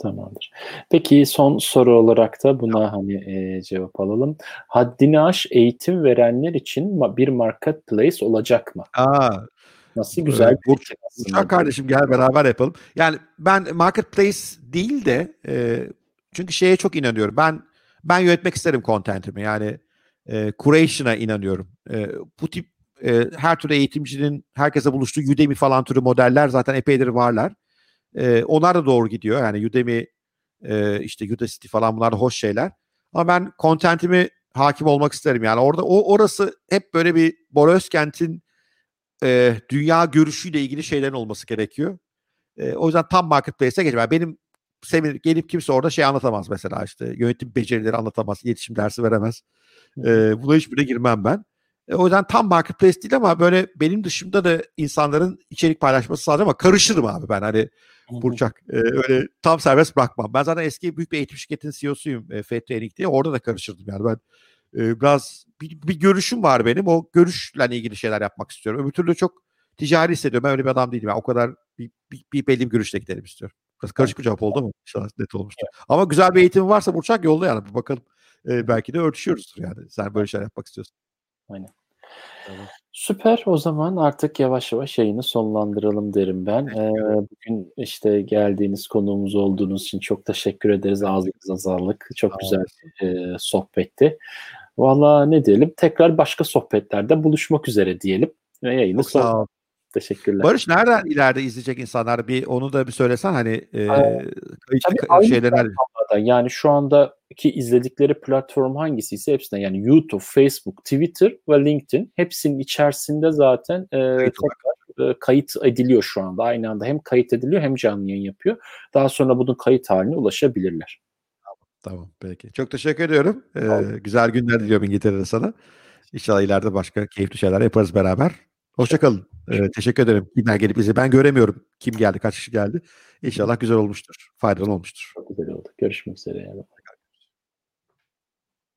Tamamdır. Peki son soru olarak da buna hani e, cevap alalım. Haddini aş eğitim verenler için bir marketplace olacak mı? Aa, Nasıl güzel bir fikir aslında. kardeşim gel beraber yapalım. Yani ben marketplace değil de e, çünkü şeye çok inanıyorum. Ben ben yönetmek isterim content'imi. Yani e, curation'a inanıyorum. E, bu tip e, her türlü eğitimcinin herkese buluştuğu Udemy falan türü modeller zaten epeydir varlar. E, onlar da doğru gidiyor. Yani Udemy, e, işte Udacity falan bunlar hoş şeyler. Ama ben content'imi hakim olmak isterim. Yani orada o orası hep böyle bir Bora Özkent'in e, dünya görüşüyle ilgili şeylerin olması gerekiyor. E, o yüzden tam marketplace'e geçmem. Benim seminer gelip kimse orada şey anlatamaz mesela işte yönetim becerileri anlatamaz, iletişim dersi veremez. E, buna hiçbirine girmem ben. E, o yüzden tam marketplace değil ama böyle benim dışımda da insanların içerik paylaşması lazım ama karışırım abi ben hani Burçak. E, öyle tam serbest bırakmam. Ben zaten eski büyük bir eğitim şirketinin CEO'suyum e, Training diye. Orada da karışırdım yani ben e, biraz bir, bir görüşüm var benim. O görüşle ilgili şeyler yapmak istiyorum. Öbür türlü çok ticari hissediyorum. Ben öyle bir adam değilim. Yani o kadar bir, bir, bir belli bir görüşle gidelim istiyorum. Biraz karışık bir cevap oldu mu? İnşallah net olmuştur. Evet. Ama güzel bir eğitim varsa Burçak yolda yani. Bakalım. E, belki de örtüşüyoruzdur yani. Sen böyle şeyler yapmak istiyorsun. Aynen. Evet. Süper. O zaman artık yavaş yavaş yayını sonlandıralım derim ben. Ee, bugün işte geldiğiniz konuğumuz olduğunuz için çok teşekkür ederiz. Ağzınıza sağlık. Çok güzel e, sohbetti. Valla ne diyelim? Tekrar başka sohbetlerde buluşmak üzere diyelim. Ve yayını son. Teşekkürler. Barış nereden ileride izleyecek insanlar? Bir onu da bir söylesen hani e, kayıt şeyler yani şu andaki izledikleri platform hangisiyse hepsine yani YouTube, Facebook, Twitter ve LinkedIn hepsinin içerisinde zaten e, tekrar e, kayıt ediliyor şu anda. Aynı anda hem kayıt ediliyor hem canlı yayın yapıyor. Daha sonra bunun kayıt haline ulaşabilirler. Tamam, tamam peki. Çok teşekkür ediyorum. Ee, güzel günler diliyorum İngiltere'de sana. İnşallah ileride başka keyifli şeyler yaparız beraber. Hoşçakalın. Ee, teşekkür ederim. Kimler gelip bizi. Ben göremiyorum kim geldi, kaç kişi geldi. İnşallah güzel olmuştur. Faydalı olmuştur. Çok güzel oldu. Görüşmek üzere. Yani.